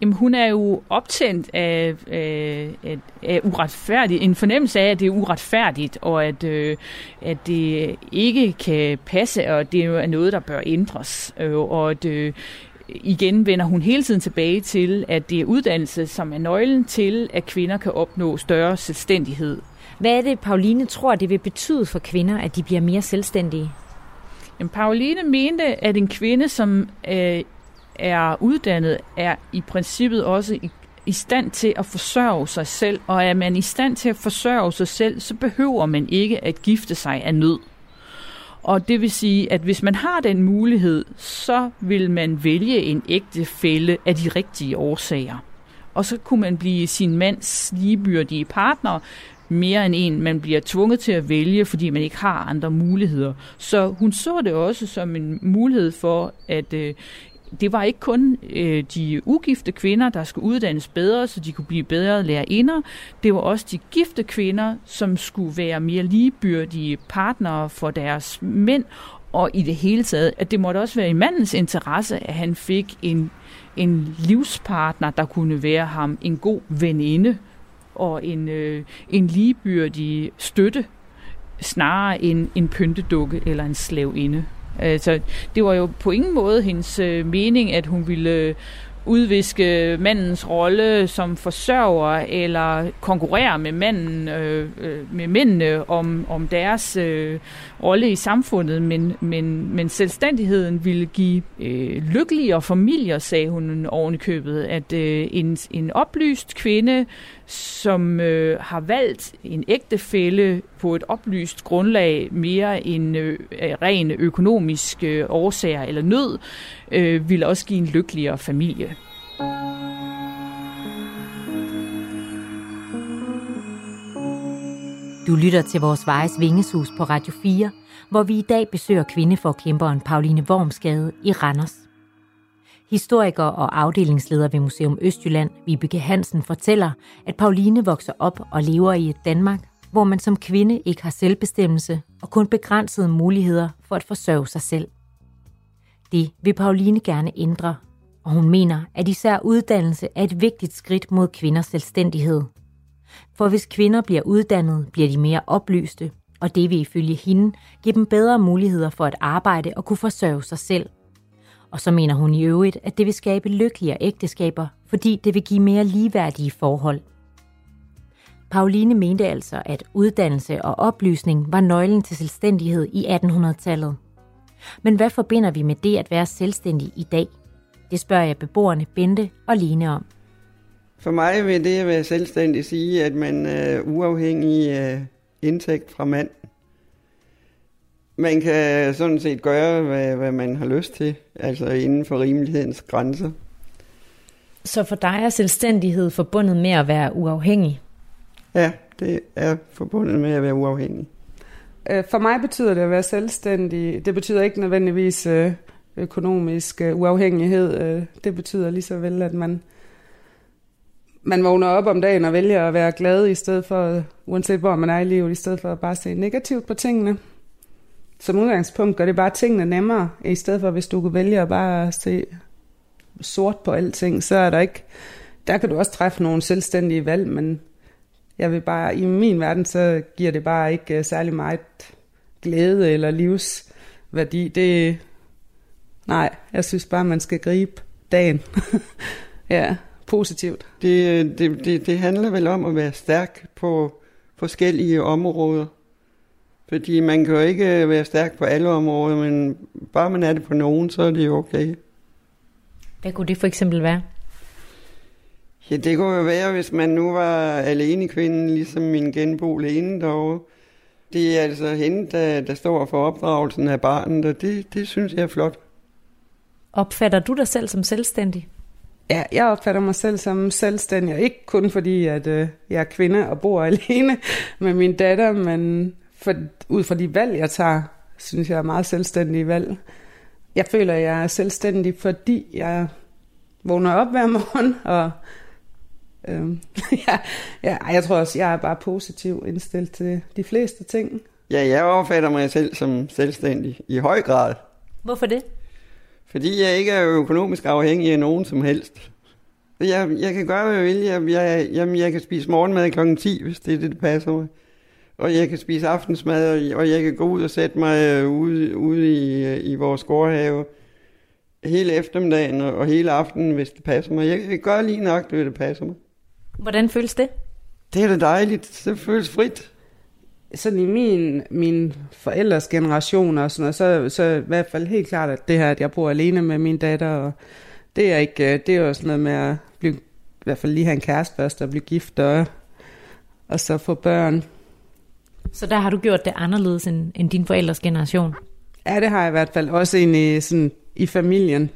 S4: Jamen, hun er jo optændt af, af, af, af uretfærdigt, en fornemmelse af, at det er uretfærdigt, og at, øh, at det ikke kan passe, og det er noget, der bør ændres. Øh, og at øh, igen vender hun hele tiden tilbage til, at det er uddannelse, som er nøglen til, at kvinder kan opnå større selvstændighed.
S3: Hvad er det, Pauline tror, det vil betyde for kvinder, at de bliver mere selvstændige?
S4: Jamen, Pauline mente, at en kvinde, som øh, er uddannet, er i princippet også i, i stand til at forsørge sig selv. Og er man i stand til at forsørge sig selv, så behøver man ikke at gifte sig af nød. Og det vil sige, at hvis man har den mulighed, så vil man vælge en ægte fælde af de rigtige årsager. Og så kunne man blive sin mands ligebyrdige partner, mere end en, man bliver tvunget til at vælge, fordi man ikke har andre muligheder. Så hun så det også som en mulighed for, at øh, det var ikke kun øh, de ugifte kvinder, der skulle uddannes bedre, så de kunne blive bedre lærerinder. Det var også de gifte kvinder, som skulle være mere ligebyrdige partnere for deres mænd, og i det hele taget, at det måtte også være i mandens interesse, at han fik en, en livspartner, der kunne være ham en god veninde og en, øh, en ligebyrdig støtte, snarere end en pyntedukke eller en slavinde. Altså, det var jo på ingen måde hendes øh, mening, at hun ville øh, udviske mandens rolle som forsørger eller konkurrere med manden øh, øh, med mændene om, om deres øh, rolle i samfundet, men, men, men selvstændigheden ville give øh, lykkeligere familier, sagde hun oven i købet, at øh, en, en oplyst kvinde, som øh, har valgt en ægtefælle på et oplyst grundlag mere end øh, ren økonomisk øh, årsager eller nød, øh, vil også give en lykkeligere familie.
S3: Du lytter til vores Vejes Vingeshus på Radio 4, hvor vi i dag besøger kvindeforkæmperen Pauline Wormsgade i Randers. Historiker og afdelingsleder ved Museum Østjylland, Vibeke Hansen, fortæller, at Pauline vokser op og lever i et Danmark, hvor man som kvinde ikke har selvbestemmelse og kun begrænsede muligheder for at forsørge sig selv. Det vil Pauline gerne ændre, og hun mener, at især uddannelse er et vigtigt skridt mod kvinders selvstændighed. For hvis kvinder bliver uddannet, bliver de mere oplyste, og det vil ifølge hende give dem bedre muligheder for at arbejde og kunne forsørge sig selv. Og så mener hun i øvrigt, at det vil skabe lykkeligere ægteskaber, fordi det vil give mere ligeværdige forhold. Pauline mente altså, at uddannelse og oplysning var nøglen til selvstændighed i 1800-tallet. Men hvad forbinder vi med det at være selvstændig i dag? Det spørger jeg beboerne Bente og Line om.
S2: For mig vil det at være selvstændig sige, at man er uafhængig af indtægt fra mand. Man kan sådan set gøre, hvad, hvad man har lyst til, altså inden for rimelighedens grænser.
S3: Så for dig er selvstændighed forbundet med at være uafhængig?
S2: Ja, det er forbundet med at være uafhængig.
S1: Øh, for mig betyder det at være selvstændig. Det betyder ikke nødvendigvis øh, økonomisk øh, uafhængighed. Det betyder lige så vel, at man, man vågner op om dagen og vælger at være glad i stedet for, uanset hvor man er i livet, i stedet for at bare se negativt på tingene. Som udgangspunkt gør det bare tingene nemmere, i stedet for hvis du kunne vælge at bare se sort på alting, så er der ikke, der kan du også træffe nogle selvstændige valg, men jeg vil bare, i min verden, så giver det bare ikke uh, særlig meget glæde eller livsværdi. Det, nej, jeg synes bare, man skal gribe dagen. *laughs* ja, positivt.
S2: Det, øh, det, det, det handler vel om at være stærk på forskellige områder. Fordi man kan jo ikke være stærk på alle områder, men bare man er det på nogen, så er det jo okay.
S3: Hvad kunne det for eksempel være?
S2: Ja, det kunne jo være, hvis man nu var alene kvinden, ligesom min genbo Lene derovre. Det er altså hende, der, der står for opdragelsen af barnet, og det, det synes jeg er flot.
S3: Opfatter du dig selv som selvstændig?
S1: Ja, jeg opfatter mig selv som selvstændig, og ikke kun fordi, at øh, jeg er kvinde og bor *laughs* alene med min datter, men for, ud fra de valg, jeg tager, synes jeg er meget selvstændige valg. Jeg føler, at jeg er selvstændig, fordi jeg vågner op hver *laughs* morgen og Øhm, *laughs* ja, ja, jeg tror også, jeg er bare positiv indstillet til de fleste ting.
S2: Ja, jeg opfatter mig selv som selvstændig i høj grad.
S3: Hvorfor det?
S2: Fordi jeg ikke er økonomisk afhængig af nogen som helst. Jeg, jeg kan gøre, hvad jeg vil. Jeg, jeg, jamen, jeg kan spise morgenmad kl. 10, hvis det er det, der passer mig. Og jeg kan spise aftensmad, og jeg kan gå ud og sætte mig øh, ude, ude i, øh, i vores gårdhave hele eftermiddagen og hele aftenen, hvis det passer mig. Jeg kan gøre lige nok, hvis det passer mig.
S3: Hvordan føles det?
S2: Det er da dejligt. Det føles frit.
S1: Sådan i min, min forældres generation og sådan noget, så, så i hvert fald helt klart, at det her, at jeg bor alene med min datter, og det er ikke, det er jo sådan noget med at blive, i hvert fald lige have en kæreste først, og blive gift, og, og så få børn.
S3: Så der har du gjort det anderledes end, end din forældres generation?
S1: Ja, det har jeg i hvert fald. Også egentlig sådan, i familien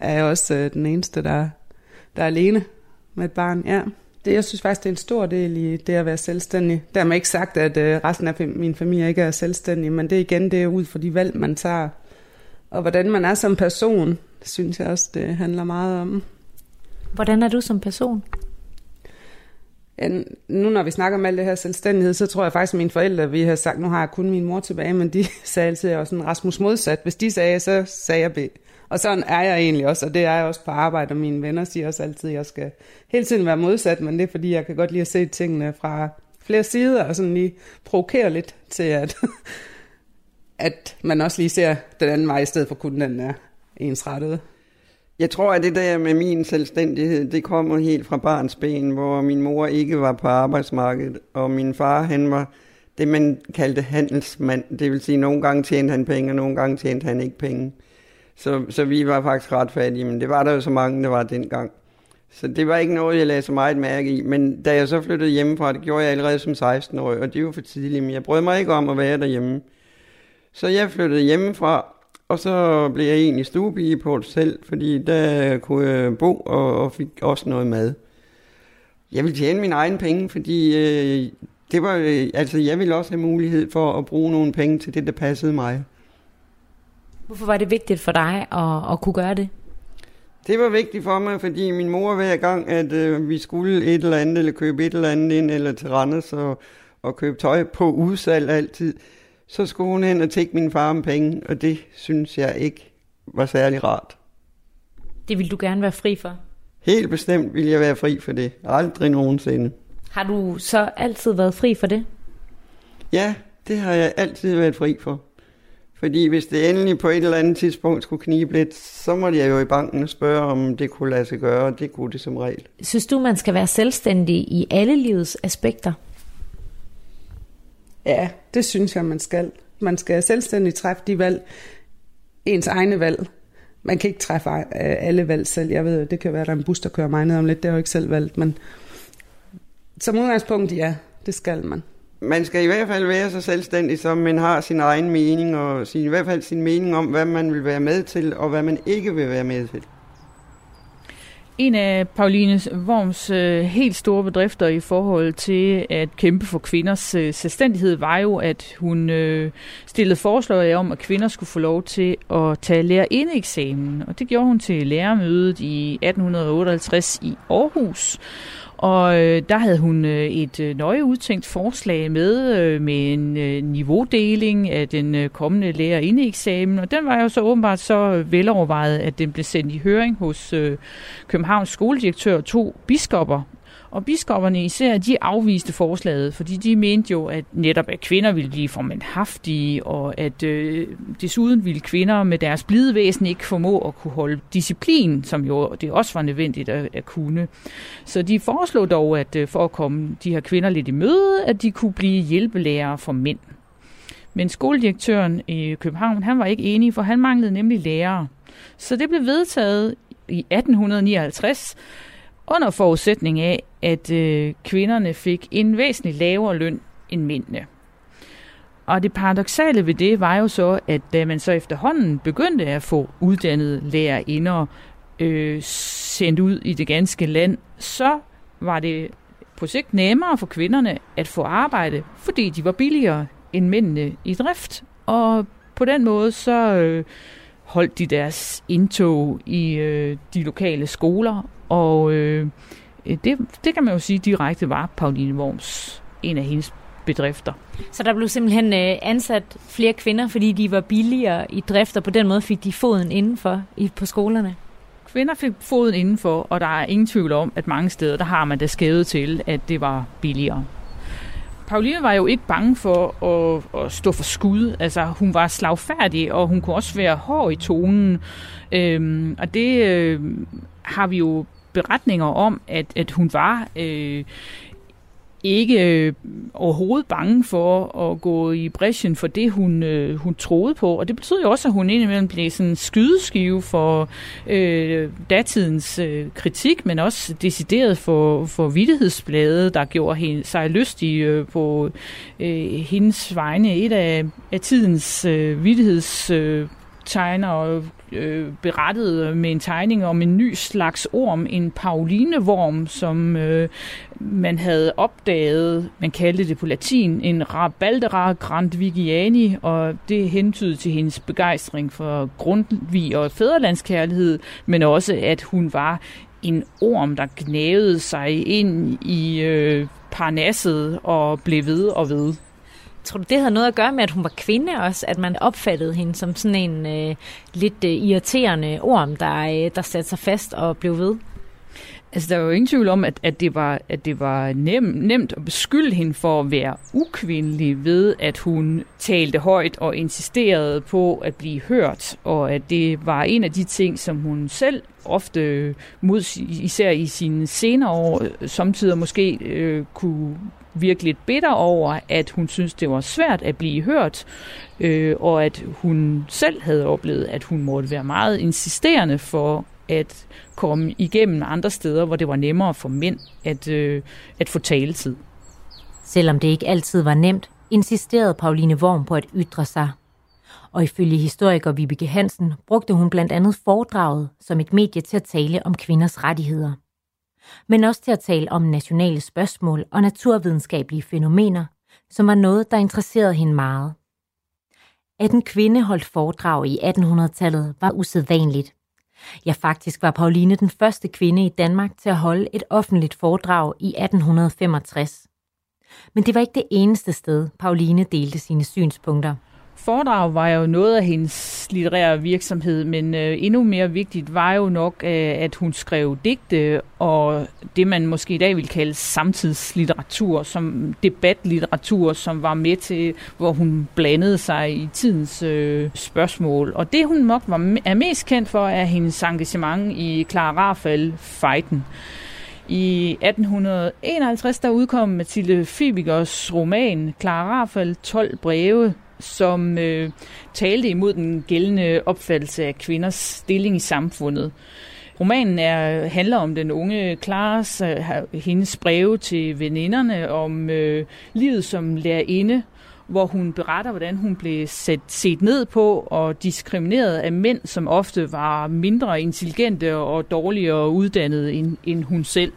S1: er jeg også øh, den eneste, der, der er alene med et barn, ja. Det, jeg synes faktisk, det er en stor del i det at være selvstændig. Dermed ikke sagt, at øh, resten af min familie ikke er selvstændig, men det igen, det er ud fra de valg, man tager. Og hvordan man er som person, synes jeg også, det handler meget om.
S3: Hvordan er du som person?
S1: Ja, nu når vi snakker om alt det her selvstændighed, så tror jeg faktisk, at mine forældre, vi har sagt, nu har jeg kun min mor tilbage, men de *laughs* sagde altid, at jeg var sådan Rasmus modsat. Hvis de sagde, så sagde jeg B. Og sådan er jeg egentlig også, og det er jeg også på arbejde, og mine venner siger også altid, at jeg skal hele tiden være modsat, men det er fordi, jeg kan godt lide at se tingene fra flere sider, og sådan lige provokere lidt til, at, *laughs* at man også lige ser den anden vej, i stedet for kun den er ensrettet.
S2: Jeg tror, at det der med min selvstændighed, det kommer helt fra barns ben, hvor min mor ikke var på arbejdsmarkedet, og min far, han var det, man kaldte handelsmand. Det vil sige, at nogle gange tjente han penge, og nogle gange tjente han ikke penge. Så, så vi var faktisk ret fattige, men det var der jo så mange, der var dengang. Så det var ikke noget, jeg lagde så meget mærke i. Men da jeg så flyttede hjemmefra, det gjorde jeg allerede som 16-årig, og det var for tidligt, men jeg brød mig ikke om at være derhjemme. Så jeg flyttede hjemmefra, og så blev jeg egentlig stuepige på et selv, fordi der kunne jeg bo og, og fik også noget mad. Jeg ville tjene mine egne penge, fordi øh, det var, øh, altså jeg ville også have mulighed for at bruge nogle penge til det, der passede mig.
S3: Hvorfor var det vigtigt for dig at, at kunne gøre det?
S2: Det var vigtigt for mig, fordi min mor hver gang, at øh, vi skulle et eller andet, eller købe et eller andet ind, eller til Randers og, og købe tøj på udsalg altid, så skulle hun hen og tække min far om penge, og det synes jeg ikke var særlig rart.
S3: Det vil du gerne være fri for?
S2: Helt bestemt vil jeg være fri for det. Aldrig nogensinde.
S3: Har du så altid været fri for det?
S2: Ja, det har jeg altid været fri for. Fordi hvis det endelig på et eller andet tidspunkt skulle knibe lidt, så måtte jeg jo i banken spørge, om det kunne lade sig gøre, og det kunne det som regel.
S3: Synes du, man skal være selvstændig i alle livets aspekter?
S1: Ja, det synes jeg, man skal. Man skal selvstændigt træffe de valg, ens egne valg. Man kan ikke træffe øh, alle valg selv. Jeg ved, det kan være, at der er en bus, der kører mig ned om lidt. Det har jeg jo ikke selv valgt, men som udgangspunkt, ja, det skal man.
S2: Man skal i hvert fald være så selvstændig, som man har sin egen mening, og sin, i hvert fald sin mening om, hvad man vil være med til, og hvad man ikke vil være med til.
S4: En af Pauline Worms øh, helt store bedrifter i forhold til at kæmpe for kvinders øh, selvstændighed var jo, at hun øh, stillede forslag om, at kvinder skulle få lov til at tage lærerindeeksamen. Og det gjorde hun til lærermødet i 1858 i Aarhus. Og øh, der havde hun øh, et øh, nøje udtænkt forslag med, øh, med en øh, niveaudeling af den øh, kommende lærerindeeksamen, og den var jo så åbenbart så velovervejet, at den blev sendt i høring hos øh, Københavns skoledirektør og to biskopper, og biskopperne især, de afviste forslaget, fordi de mente jo, at netop at kvinder ville blive for mandhaftige, og at øh, desuden ville kvinder med deres blide væsen ikke formå at kunne holde disciplin, som jo det også var nødvendigt at, at kunne. Så de foreslog dog, at øh, for at komme de her kvinder lidt i møde, at de kunne blive hjælpelærere for mænd. Men skoledirektøren i København, han var ikke enig, for han manglede nemlig lærere. Så det blev vedtaget i 1859, under forudsætning af, at øh, kvinderne fik en væsentlig lavere løn end mændene. Og det paradoxale ved det var jo så, at da man så efterhånden begyndte at få uddannede lærerinder øh, sendt ud i det ganske land, så var det på sigt nemmere for kvinderne at få arbejde, fordi de var billigere end mændene i drift. Og på den måde så øh, holdt de deres indtog i øh, de lokale skoler, og øh, det, det kan man jo sige direkte var Pauline Worms en af hendes bedrifter.
S3: Så der blev simpelthen øh, ansat flere kvinder, fordi de var billigere i drift, og på den måde fik de foden indenfor i, på skolerne?
S4: Kvinder fik foden indenfor, og der er ingen tvivl om, at mange steder, der har man det skævet til, at det var billigere. Pauline var jo ikke bange for at, at stå for skud. Altså, hun var slagfærdig, og hun kunne også være hård i tonen. Øhm, og det øh, har vi jo beretninger om, at, at hun var øh, ikke øh, overhovedet bange for at gå i bræschen for det, hun, øh, hun troede på. Og det betyder jo også, at hun indimellem blev sådan en skydeskive for øh, datidens øh, kritik, men også decideret for, for vidtighedsbladet, der gjorde hende, sig lystig øh, på øh, hendes vegne. Et af, af tidens øh, vidtigheds... Øh, tegner øh, berettede med en tegning om en ny slags orm, en paulinevorm, som øh, man havde opdaget, man kaldte det på latin, en Rabaldera grandvigiani, og det hentydede til hendes begejstring for Grundtvig og fæderlandskærlighed, men også at hun var en orm, der gnavede sig ind i øh, parnasset og blev ved og ved.
S3: Tror du, det havde noget at gøre med, at hun var kvinde også? At man opfattede hende som sådan en øh, lidt øh, irriterende orm, der, øh, der satte sig fast og blev ved?
S4: Altså, der er jo ingen tvivl om, at, at det var, at det var nem, nemt at beskylde hende for at være ukvindelig ved, at hun talte højt og insisterede på at blive hørt, og at det var en af de ting, som hun selv ofte, mod, især i sine senere år, øh, samtidig måske øh, kunne virkelig bitter over, at hun synes, det var svært at blive hørt, øh, og at hun selv havde oplevet, at hun måtte være meget insisterende for at komme igennem andre steder, hvor det var nemmere for mænd at, øh, at få taletid.
S3: Selvom det ikke altid var nemt, insisterede Pauline Worm på at ytre sig. Og ifølge historiker Vibeke Hansen brugte hun blandt andet foredraget som et medie til at tale om kvinders rettigheder men også til at tale om nationale spørgsmål og naturvidenskabelige fænomener, som var noget, der interesserede hende meget. At en kvinde holdt foredrag i 1800-tallet var usædvanligt. Ja, faktisk var Pauline den første kvinde i Danmark til at holde et offentligt foredrag i 1865. Men det var ikke det eneste sted, Pauline delte sine synspunkter.
S4: Foredrag var jo noget af hendes litterære virksomhed, men øh, endnu mere vigtigt var jo nok, øh, at hun skrev digte og det, man måske i dag vil kalde samtidslitteratur, som debatlitteratur, som var med til, hvor hun blandede sig i tidens øh, spørgsmål. Og det, hun nok var, er mest kendt for, er hendes engagement i Clara Rafael-fejden. I 1851 der udkom Mathilde Fibigers roman Clara Rafael 12 breve, som øh, talte imod den gældende opfattelse af kvinders stilling i samfundet. Romanen er, handler om den unge Klares, øh, hendes breve til veninderne, om øh, livet som lærerinde, hvor hun beretter, hvordan hun blev set, set ned på og diskrimineret af mænd, som ofte var mindre intelligente og dårligere uddannede end, end hun selv.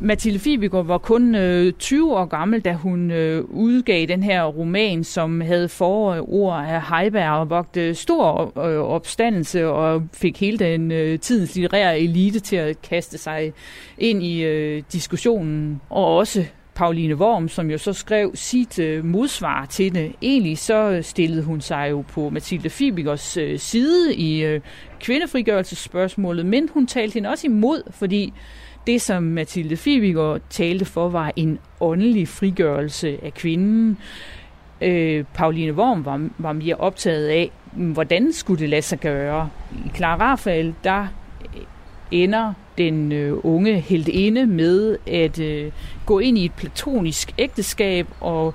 S4: Mathilde Fibiger var kun øh, 20 år gammel, da hun øh, udgav den her roman, som havde forord af Heiberg og vogte stor øh, opstandelse og fik hele den øh, tidens litterære elite til at kaste sig ind i øh, diskussionen. Og også Pauline Worm, som jo så skrev sit øh, modsvar til det. Egentlig så stillede hun sig jo på Mathilde Fibigers øh, side i øh, kvindefrigørelsesspørgsmålet, men hun talte hende også imod, fordi det, som Mathilde Fibiger talte for, var en åndelig frigørelse af kvinden. Øh, Pauline Worm var, var mere optaget af, hvordan skulle det lade sig gøre. I Clara Rafael, der øh, ender den øh, unge inde med at øh, gå ind i et platonisk ægteskab og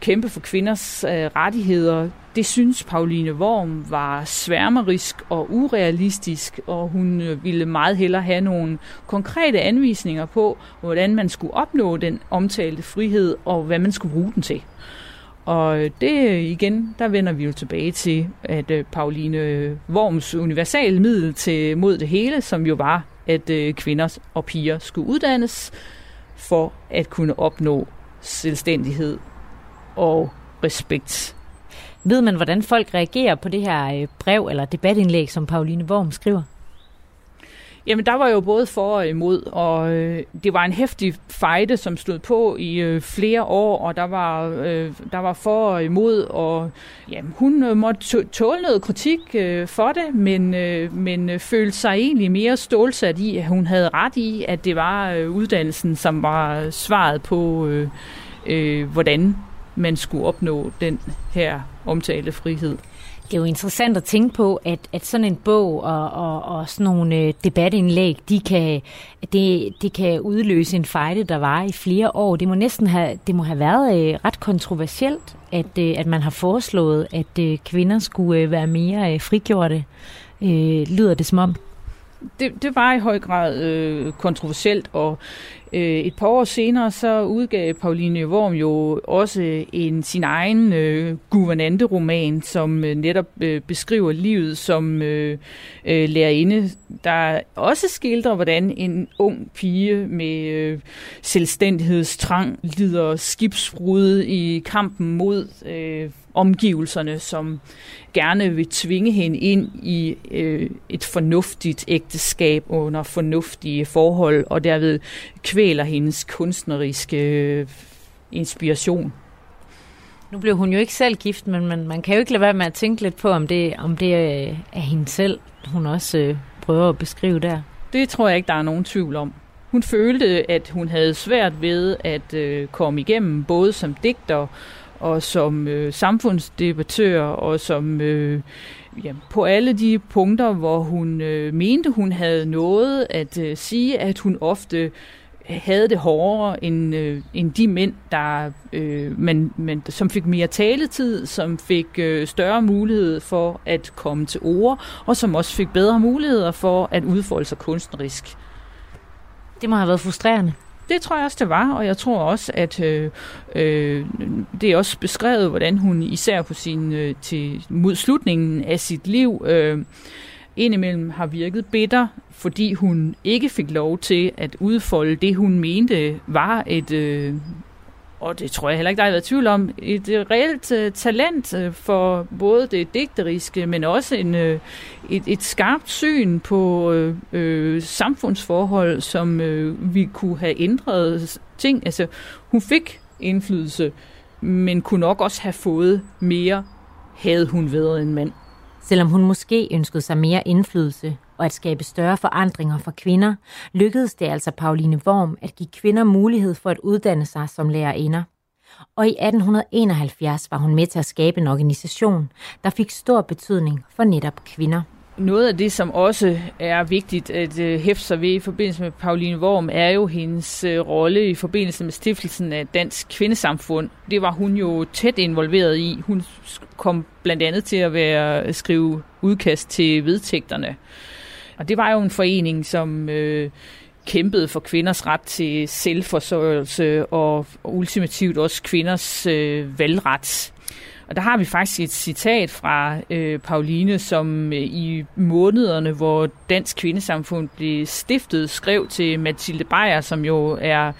S4: kæmpe for kvinders øh, rettigheder det synes Pauline Worm var sværmerisk og urealistisk, og hun øh, ville meget hellere have nogle konkrete anvisninger på, hvordan man skulle opnå den omtalte frihed, og hvad man skulle bruge den til. Og øh, det øh, igen, der vender vi jo tilbage til, at Pauline Worms universal middel til mod det hele, som jo var, at kvinder og piger skulle uddannes for at kunne opnå selvstændighed og respekt
S3: ved man, hvordan folk reagerer på det her øh, brev eller debatindlæg, som Pauline Worm skriver?
S4: Jamen, der var jo både for og imod, og øh, det var en hæftig fejde, som stod på i øh, flere år, og der var, øh, der var for og imod, og jamen, hun øh, måtte tåle noget kritik øh, for det, men, øh, men øh, følte sig egentlig mere stålsat i, at hun havde ret i, at det var øh, uddannelsen, som var øh, svaret på, øh, øh, hvordan man skulle opnå den her omtalte frihed.
S3: Det er jo interessant at tænke på, at, at sådan en bog og, og, og sådan nogle øh, debatindlæg, de kan, det, det kan udløse en fejde, der var i flere år. Det må næsten have, det må have været øh, ret kontroversielt, at, øh, at man har foreslået, at kvinder skulle være mere frigjorte. Øh, lyder det som om?
S4: Det, det var i høj grad øh, kontroversielt, og øh, et par år senere så udgav Pauline Worm jo også en sin egen øh, guvernante-roman, som øh, netop øh, beskriver livet som øh, øh, lærerinde, der også skildrer, hvordan en ung pige med øh, selvstændighedstrang lider skibsbrud i kampen mod øh, omgivelserne, som gerne vil tvinge hende ind i øh, et fornuftigt ægteskab under fornuftige forhold, og derved kvæler hendes kunstneriske øh, inspiration.
S3: Nu blev hun jo ikke selv gift, men man, man kan jo ikke lade være med at tænke lidt på, om det, om det er hende selv, hun også øh, prøver at beskrive der.
S4: Det tror jeg ikke, der er nogen tvivl om. Hun følte, at hun havde svært ved at øh, komme igennem, både som digter og som øh, samfundsdebattør og som øh, ja, på alle de punkter, hvor hun øh, mente, hun havde noget at øh, sige, at hun ofte havde det hårdere end, øh, end de mænd, der, øh, men, men, som fik mere taletid, som fik øh, større mulighed for at komme til ord, og som også fik bedre muligheder for at udfolde sig kunstnerisk.
S3: Det må have været frustrerende.
S4: Det tror jeg også, det var, og jeg tror også, at øh, øh, det er også beskrevet, hvordan hun især på sin øh, til mod slutningen af sit liv øh, indimellem har virket bitter, fordi hun ikke fik lov til at udfolde det, hun mente var et, øh, og det tror jeg heller ikke, der har været tvivl om, et øh, reelt uh, talent uh, for både det digteriske, men også en, uh, et, et skarpt syn på uh, uh, samfundsforhold, som uh, vi kunne have ændret ting. Altså, hun fik indflydelse, men kunne nok også have fået mere, havde hun været en mand.
S3: Selvom hun måske ønskede sig mere indflydelse og at skabe større forandringer for kvinder, lykkedes det altså Pauline Worm at give kvinder mulighed for at uddanne sig som lærerinder. Og i 1871 var hun med til at skabe en organisation, der fik stor betydning for netop kvinder.
S4: Noget af det, som også er vigtigt at øh, hæfte sig ved i forbindelse med Pauline Worm, er jo hendes øh, rolle i forbindelse med stiftelsen af Dansk Kvindesamfund. Det var hun jo tæt involveret i. Hun kom blandt andet til at være øh, skrive udkast til vedtægterne. Og det var jo en forening, som øh, kæmpede for kvinders ret til selvforsørgelse og ultimativt også kvinders øh, valgret. Og der har vi faktisk et citat fra øh, Pauline, som øh, i månederne, hvor Dansk Kvindesamfund blev stiftet, skrev til Mathilde Beyer, som jo er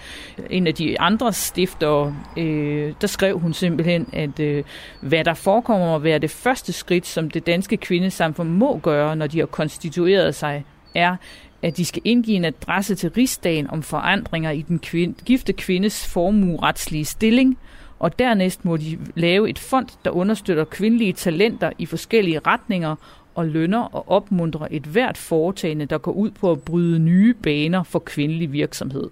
S4: en af de andre stifter. Øh, der skrev hun simpelthen, at øh, hvad der forekommer at være det første skridt, som det danske kvindesamfund må gøre, når de har konstitueret sig, er, at de skal indgive en adresse til rigsdagen om forandringer i den kvinde, gifte kvindes formueretslige stilling, og dernæst må de lave et fond, der understøtter kvindelige talenter i forskellige retninger og lønner og opmuntrer et hvert foretagende, der går ud på at bryde nye baner for kvindelig virksomhed.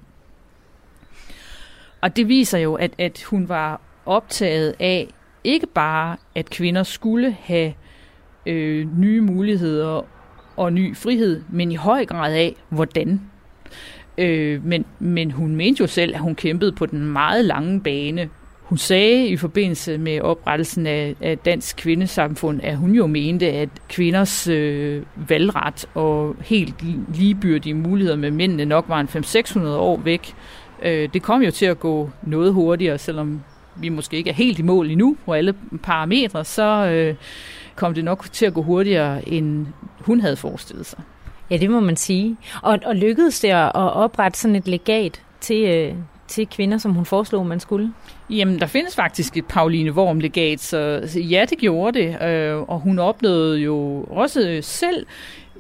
S4: Og det viser jo, at, at hun var optaget af ikke bare, at kvinder skulle have øh, nye muligheder og ny frihed, men i høj grad af, hvordan. Øh, men, men hun mente jo selv, at hun kæmpede på den meget lange bane hun sagde i forbindelse med oprettelsen af, af Dansk Kvindesamfund, at hun jo mente, at kvinders øh, valgret og helt ligebyrdige muligheder med mændene nok var en 500-600 år væk. Øh, det kom jo til at gå noget hurtigere, selvom vi måske ikke er helt i mål endnu på alle parametre, så øh, kom det nok til at gå hurtigere, end hun havde forestillet sig.
S3: Ja, det må man sige. Og, og lykkedes det at oprette sådan et legat til, øh, til kvinder, som hun foreslog, man skulle?
S4: Jamen, der findes faktisk et Pauline Worm-legat, så ja, det gjorde det. Øh, og hun opnåede jo også selv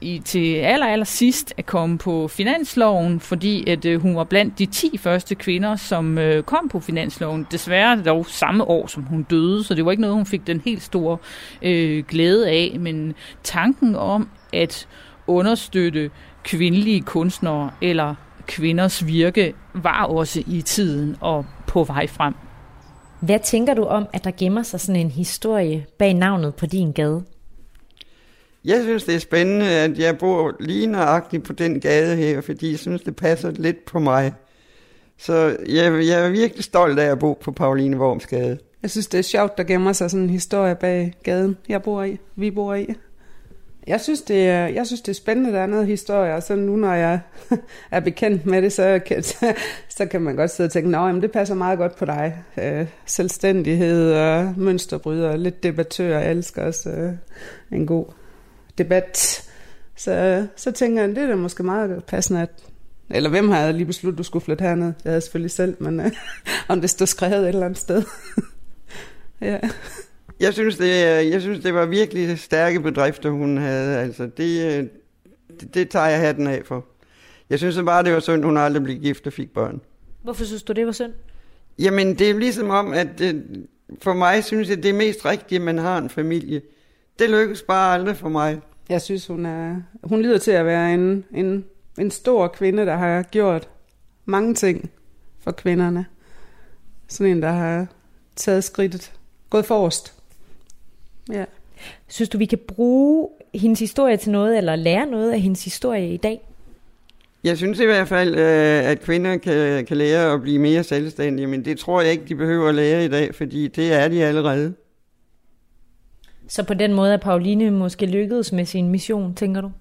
S4: i, til aller, aller sidst at komme på finansloven, fordi at øh, hun var blandt de 10 første kvinder, som øh, kom på finansloven. Desværre dog samme år, som hun døde, så det var ikke noget, hun fik den helt store øh, glæde af. Men tanken om at understøtte kvindelige kunstnere eller kvinders virke var også i tiden og på vej frem.
S3: Hvad tænker du om, at der gemmer sig sådan en historie bag navnet på din gade?
S2: Jeg synes, det er spændende, at jeg bor lige nøjagtigt på den gade her, fordi jeg synes, det passer lidt på mig. Så jeg, jeg er virkelig stolt af at bo på Pauline Worms gade.
S1: Jeg synes, det er sjovt, der gemmer sig sådan en historie bag gaden, jeg bor i, vi bor i. Jeg synes, det er, jeg synes, det er spændende, der er noget historie, og så nu, når jeg *laughs* er bekendt med det, så kan, *laughs* så kan man godt sidde og tænke, at det passer meget godt på dig. Øh, selvstændighed og mønsterbryder, lidt debattør, jeg elsker også øh, en god debat. Så, så tænker jeg, det er da måske meget passende, at eller hvem har jeg lige besluttet, du skulle flytte herned? Jeg havde selvfølgelig selv, men øh, *laughs* om det stod skrevet et eller andet sted.
S2: ja. Jeg synes, det, jeg synes, det var virkelig stærke bedrifter, hun havde. Altså, det, det, det tager jeg hatten af for. Jeg synes bare, det var synd, hun aldrig blev gift og fik børn.
S3: Hvorfor synes du, det var synd?
S2: Jamen, det er ligesom om, at det, for mig synes jeg, det er mest rigtigt, at man har en familie. Det lykkes bare aldrig for mig.
S1: Jeg synes, hun er, hun lyder til at være en, en, en stor kvinde, der har gjort mange ting for kvinderne. Sådan en, der har taget skridtet, gået forrest.
S3: Ja. Synes du, vi kan bruge hendes historie til noget, eller lære noget af hendes historie i dag?
S2: Jeg synes i hvert fald, øh, at kvinder kan, kan lære at blive mere selvstændige, men det tror jeg ikke, de behøver at lære i dag, fordi det er de allerede.
S3: Så på den måde er Pauline måske lykkedes med sin mission, tænker du?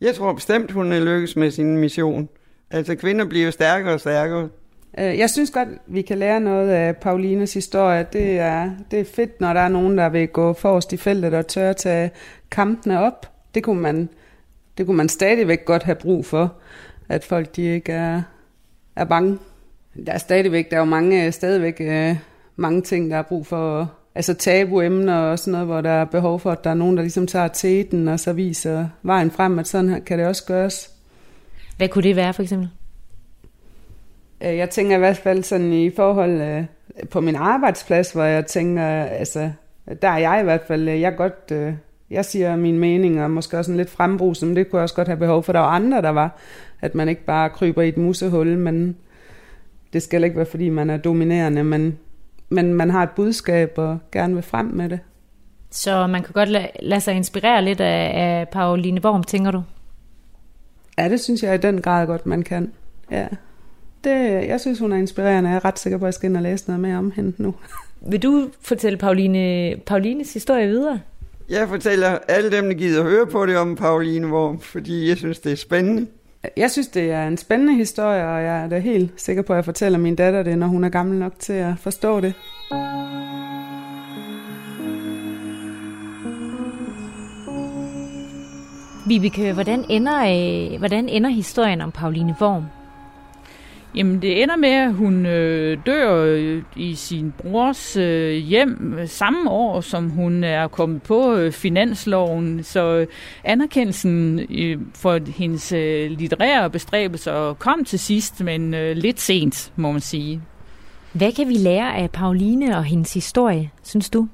S2: Jeg tror bestemt, hun er lykkedes med sin mission. Altså kvinder bliver stærkere og stærkere.
S1: Øh, jeg synes godt, vi kan lære noget af Paulines historie. Det er, det er fedt, når der er nogen, der vil gå forrest i feltet og tør tage kampene op. det kunne man, det kunne man stadigvæk godt have brug for, at folk de ikke er, er bange. Der er stadigvæk, der er jo mange, stadigvæk øh, mange ting, der er brug for, altså tabuemner og sådan noget, hvor der er behov for, at der er nogen, der ligesom tager teten og så viser vejen frem, at sådan her kan det også gøres.
S3: Hvad kunne det være for eksempel?
S1: Øh, jeg tænker i hvert fald sådan i forhold øh, på min arbejdsplads, hvor jeg tænker, altså, der er jeg i hvert fald, øh, jeg godt, jeg siger min mening, og måske også en lidt frembrug, som det kunne jeg også godt have behov for. Der var andre, der var, at man ikke bare kryber i et musehul, men det skal ikke være, fordi man er dominerende, men, men man har et budskab og gerne vil frem med det.
S3: Så man kan godt lade, lade sig inspirere lidt af, af Pauline Worm, tænker du?
S1: Ja, det synes jeg i den grad godt, man kan. Ja. Det, jeg synes, hun er inspirerende. Jeg er ret sikker på, at jeg skal ind og læse noget mere om hende nu. *laughs*
S3: Vil du fortælle Pauline, Paulines historie videre?
S2: Jeg fortæller alle dem, der gider høre på det om Pauline Worm, fordi jeg synes, det er spændende.
S1: Jeg synes, det er en spændende historie, og jeg er da helt sikker på, at jeg fortæller min datter det, når hun er gammel nok til at forstå det.
S3: Vibeke, hvordan ender, øh, hvordan ender historien om Pauline Worm?
S4: Jamen, det ender med, at hun øh, dør øh, i sin brors øh, hjem øh, samme år, som hun er kommet på øh, finansloven. Så øh, anerkendelsen øh, for hendes øh, litterære bestræbelser kom til sidst, men øh, lidt sent, må man sige.
S3: Hvad kan vi lære af Pauline og hendes historie, synes du?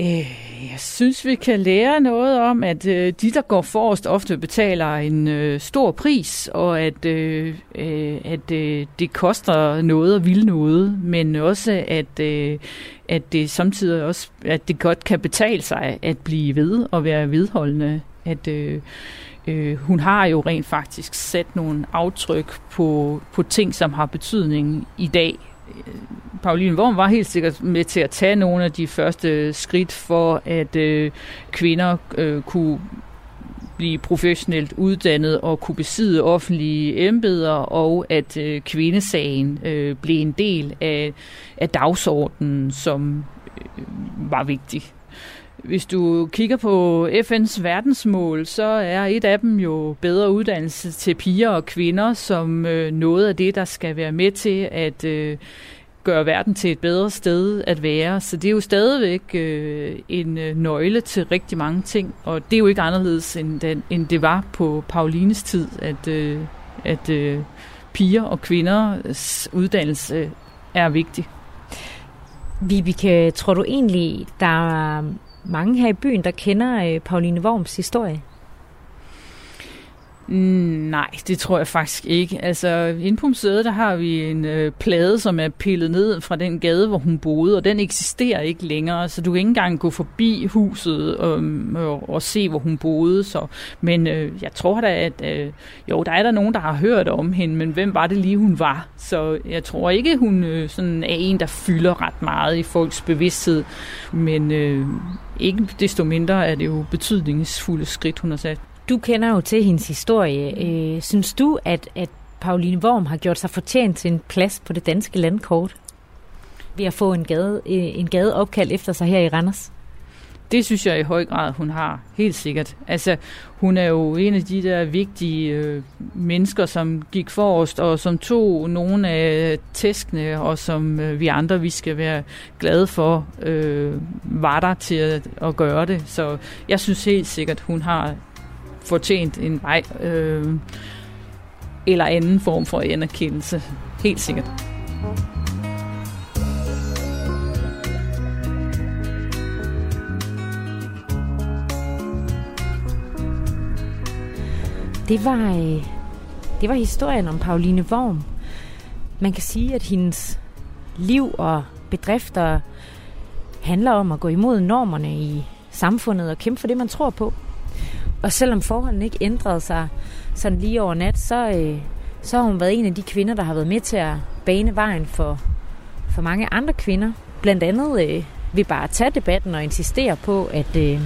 S4: Øh, jeg synes, vi kan lære noget om, at øh, de, der går forrest, ofte betaler en øh, stor pris, og at, øh, øh, at øh, det koster noget og vil noget, men også, at, øh, at det samtidig også at det godt kan betale sig at blive ved og være vedholdende. At, øh, øh, hun har jo rent faktisk sat nogle aftryk på, på ting, som har betydning i dag, Pauline Worm var helt sikkert med til at tage nogle af de første skridt for, at øh, kvinder øh, kunne blive professionelt uddannet og kunne besidde offentlige embeder, og at øh, kvindesagen øh, blev en del af, af dagsordenen, som øh, var vigtig. Hvis du kigger på FN's verdensmål, så er et af dem jo bedre uddannelse til piger og kvinder, som øh, noget af det, der skal være med til at øh, gøre verden til et bedre sted at være. Så det er jo stadigvæk øh, en øh, nøgle til rigtig mange ting, og det er jo ikke anderledes, end, den, end det var på Paulines tid, at, øh, at øh, piger og kvinders uddannelse er vigtig.
S3: Vibeke, tror du egentlig, der mange her i byen, der kender øh, Pauline Worms historie?
S4: Mm, nej, det tror jeg faktisk ikke. Altså, inde på museet, der har vi en øh, plade, som er pillet ned fra den gade, hvor hun boede, og den eksisterer ikke længere, så du kan ikke engang gå forbi huset og, og, og se, hvor hun boede. Så. Men øh, jeg tror da, at øh, jo, der er der nogen, der har hørt om hende, men hvem var det lige, hun var? Så jeg tror ikke, hun øh, sådan er en, der fylder ret meget i folks bevidsthed, men øh, ikke desto mindre er det jo betydningsfulde skridt, hun har sat.
S3: Du kender jo til hendes historie. Øh, synes du, at, at Pauline Worm har gjort sig fortjent til en plads på det danske landkort ved at få en gade, øh, en gade opkaldt efter sig her i Randers?
S4: Det synes jeg i høj grad, hun har. Helt sikkert. Altså, hun er jo en af de der vigtige øh, mennesker, som gik forrest, og som tog nogle af tæskene, og som øh, vi andre, vi skal være glade for, øh, var der til at, at gøre det. Så jeg synes helt sikkert, hun har fortjent en vej øh, eller anden form for anerkendelse. Helt sikkert.
S3: Det var, øh, det var historien om Pauline Worm. Man kan sige, at hendes liv og bedrifter handler om at gå imod normerne i samfundet og kæmpe for det, man tror på. Og selvom forholdene ikke ændrede sig sådan lige over nat, så, øh, så har hun været en af de kvinder, der har været med til at bane vejen for, for mange andre kvinder. Blandt andet øh, vil bare tage debatten og insistere på, at, øh,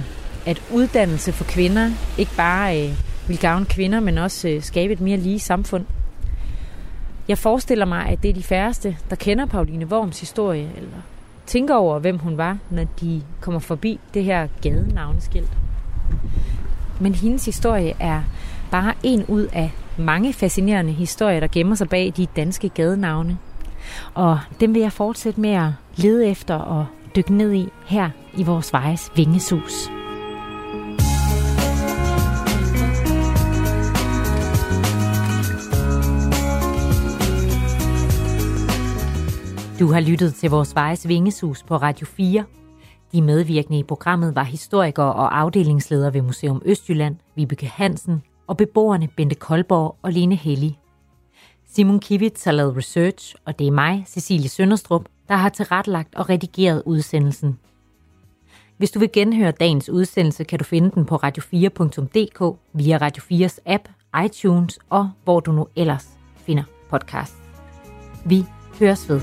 S3: at uddannelse for kvinder ikke bare øh, vil gavne kvinder, men også øh, skabe et mere lige samfund. Jeg forestiller mig, at det er de færreste, der kender Pauline Worms historie, eller tænker over, hvem hun var, når de kommer forbi det her gadenavneskilt. Men hendes historie er bare en ud af mange fascinerende historier, der gemmer sig bag de danske gadenavne. Og dem vil jeg fortsætte med at lede efter og dykke ned i her i vores vejes vingesus. Du har lyttet til vores vejes vingesus på Radio 4. De medvirkende i programmet var historiker og afdelingsleder ved Museum Østjylland, Vibeke Hansen, og beboerne Bente Koldborg og Lene Helli. Simon Kivitz har lavet research, og det er mig, Cecilie Sønderstrup, der har tilrettelagt og redigeret udsendelsen. Hvis du vil genhøre dagens udsendelse, kan du finde den på radio4.dk via Radio 4's app, iTunes og hvor du nu ellers finder podcast. Vi høres ved.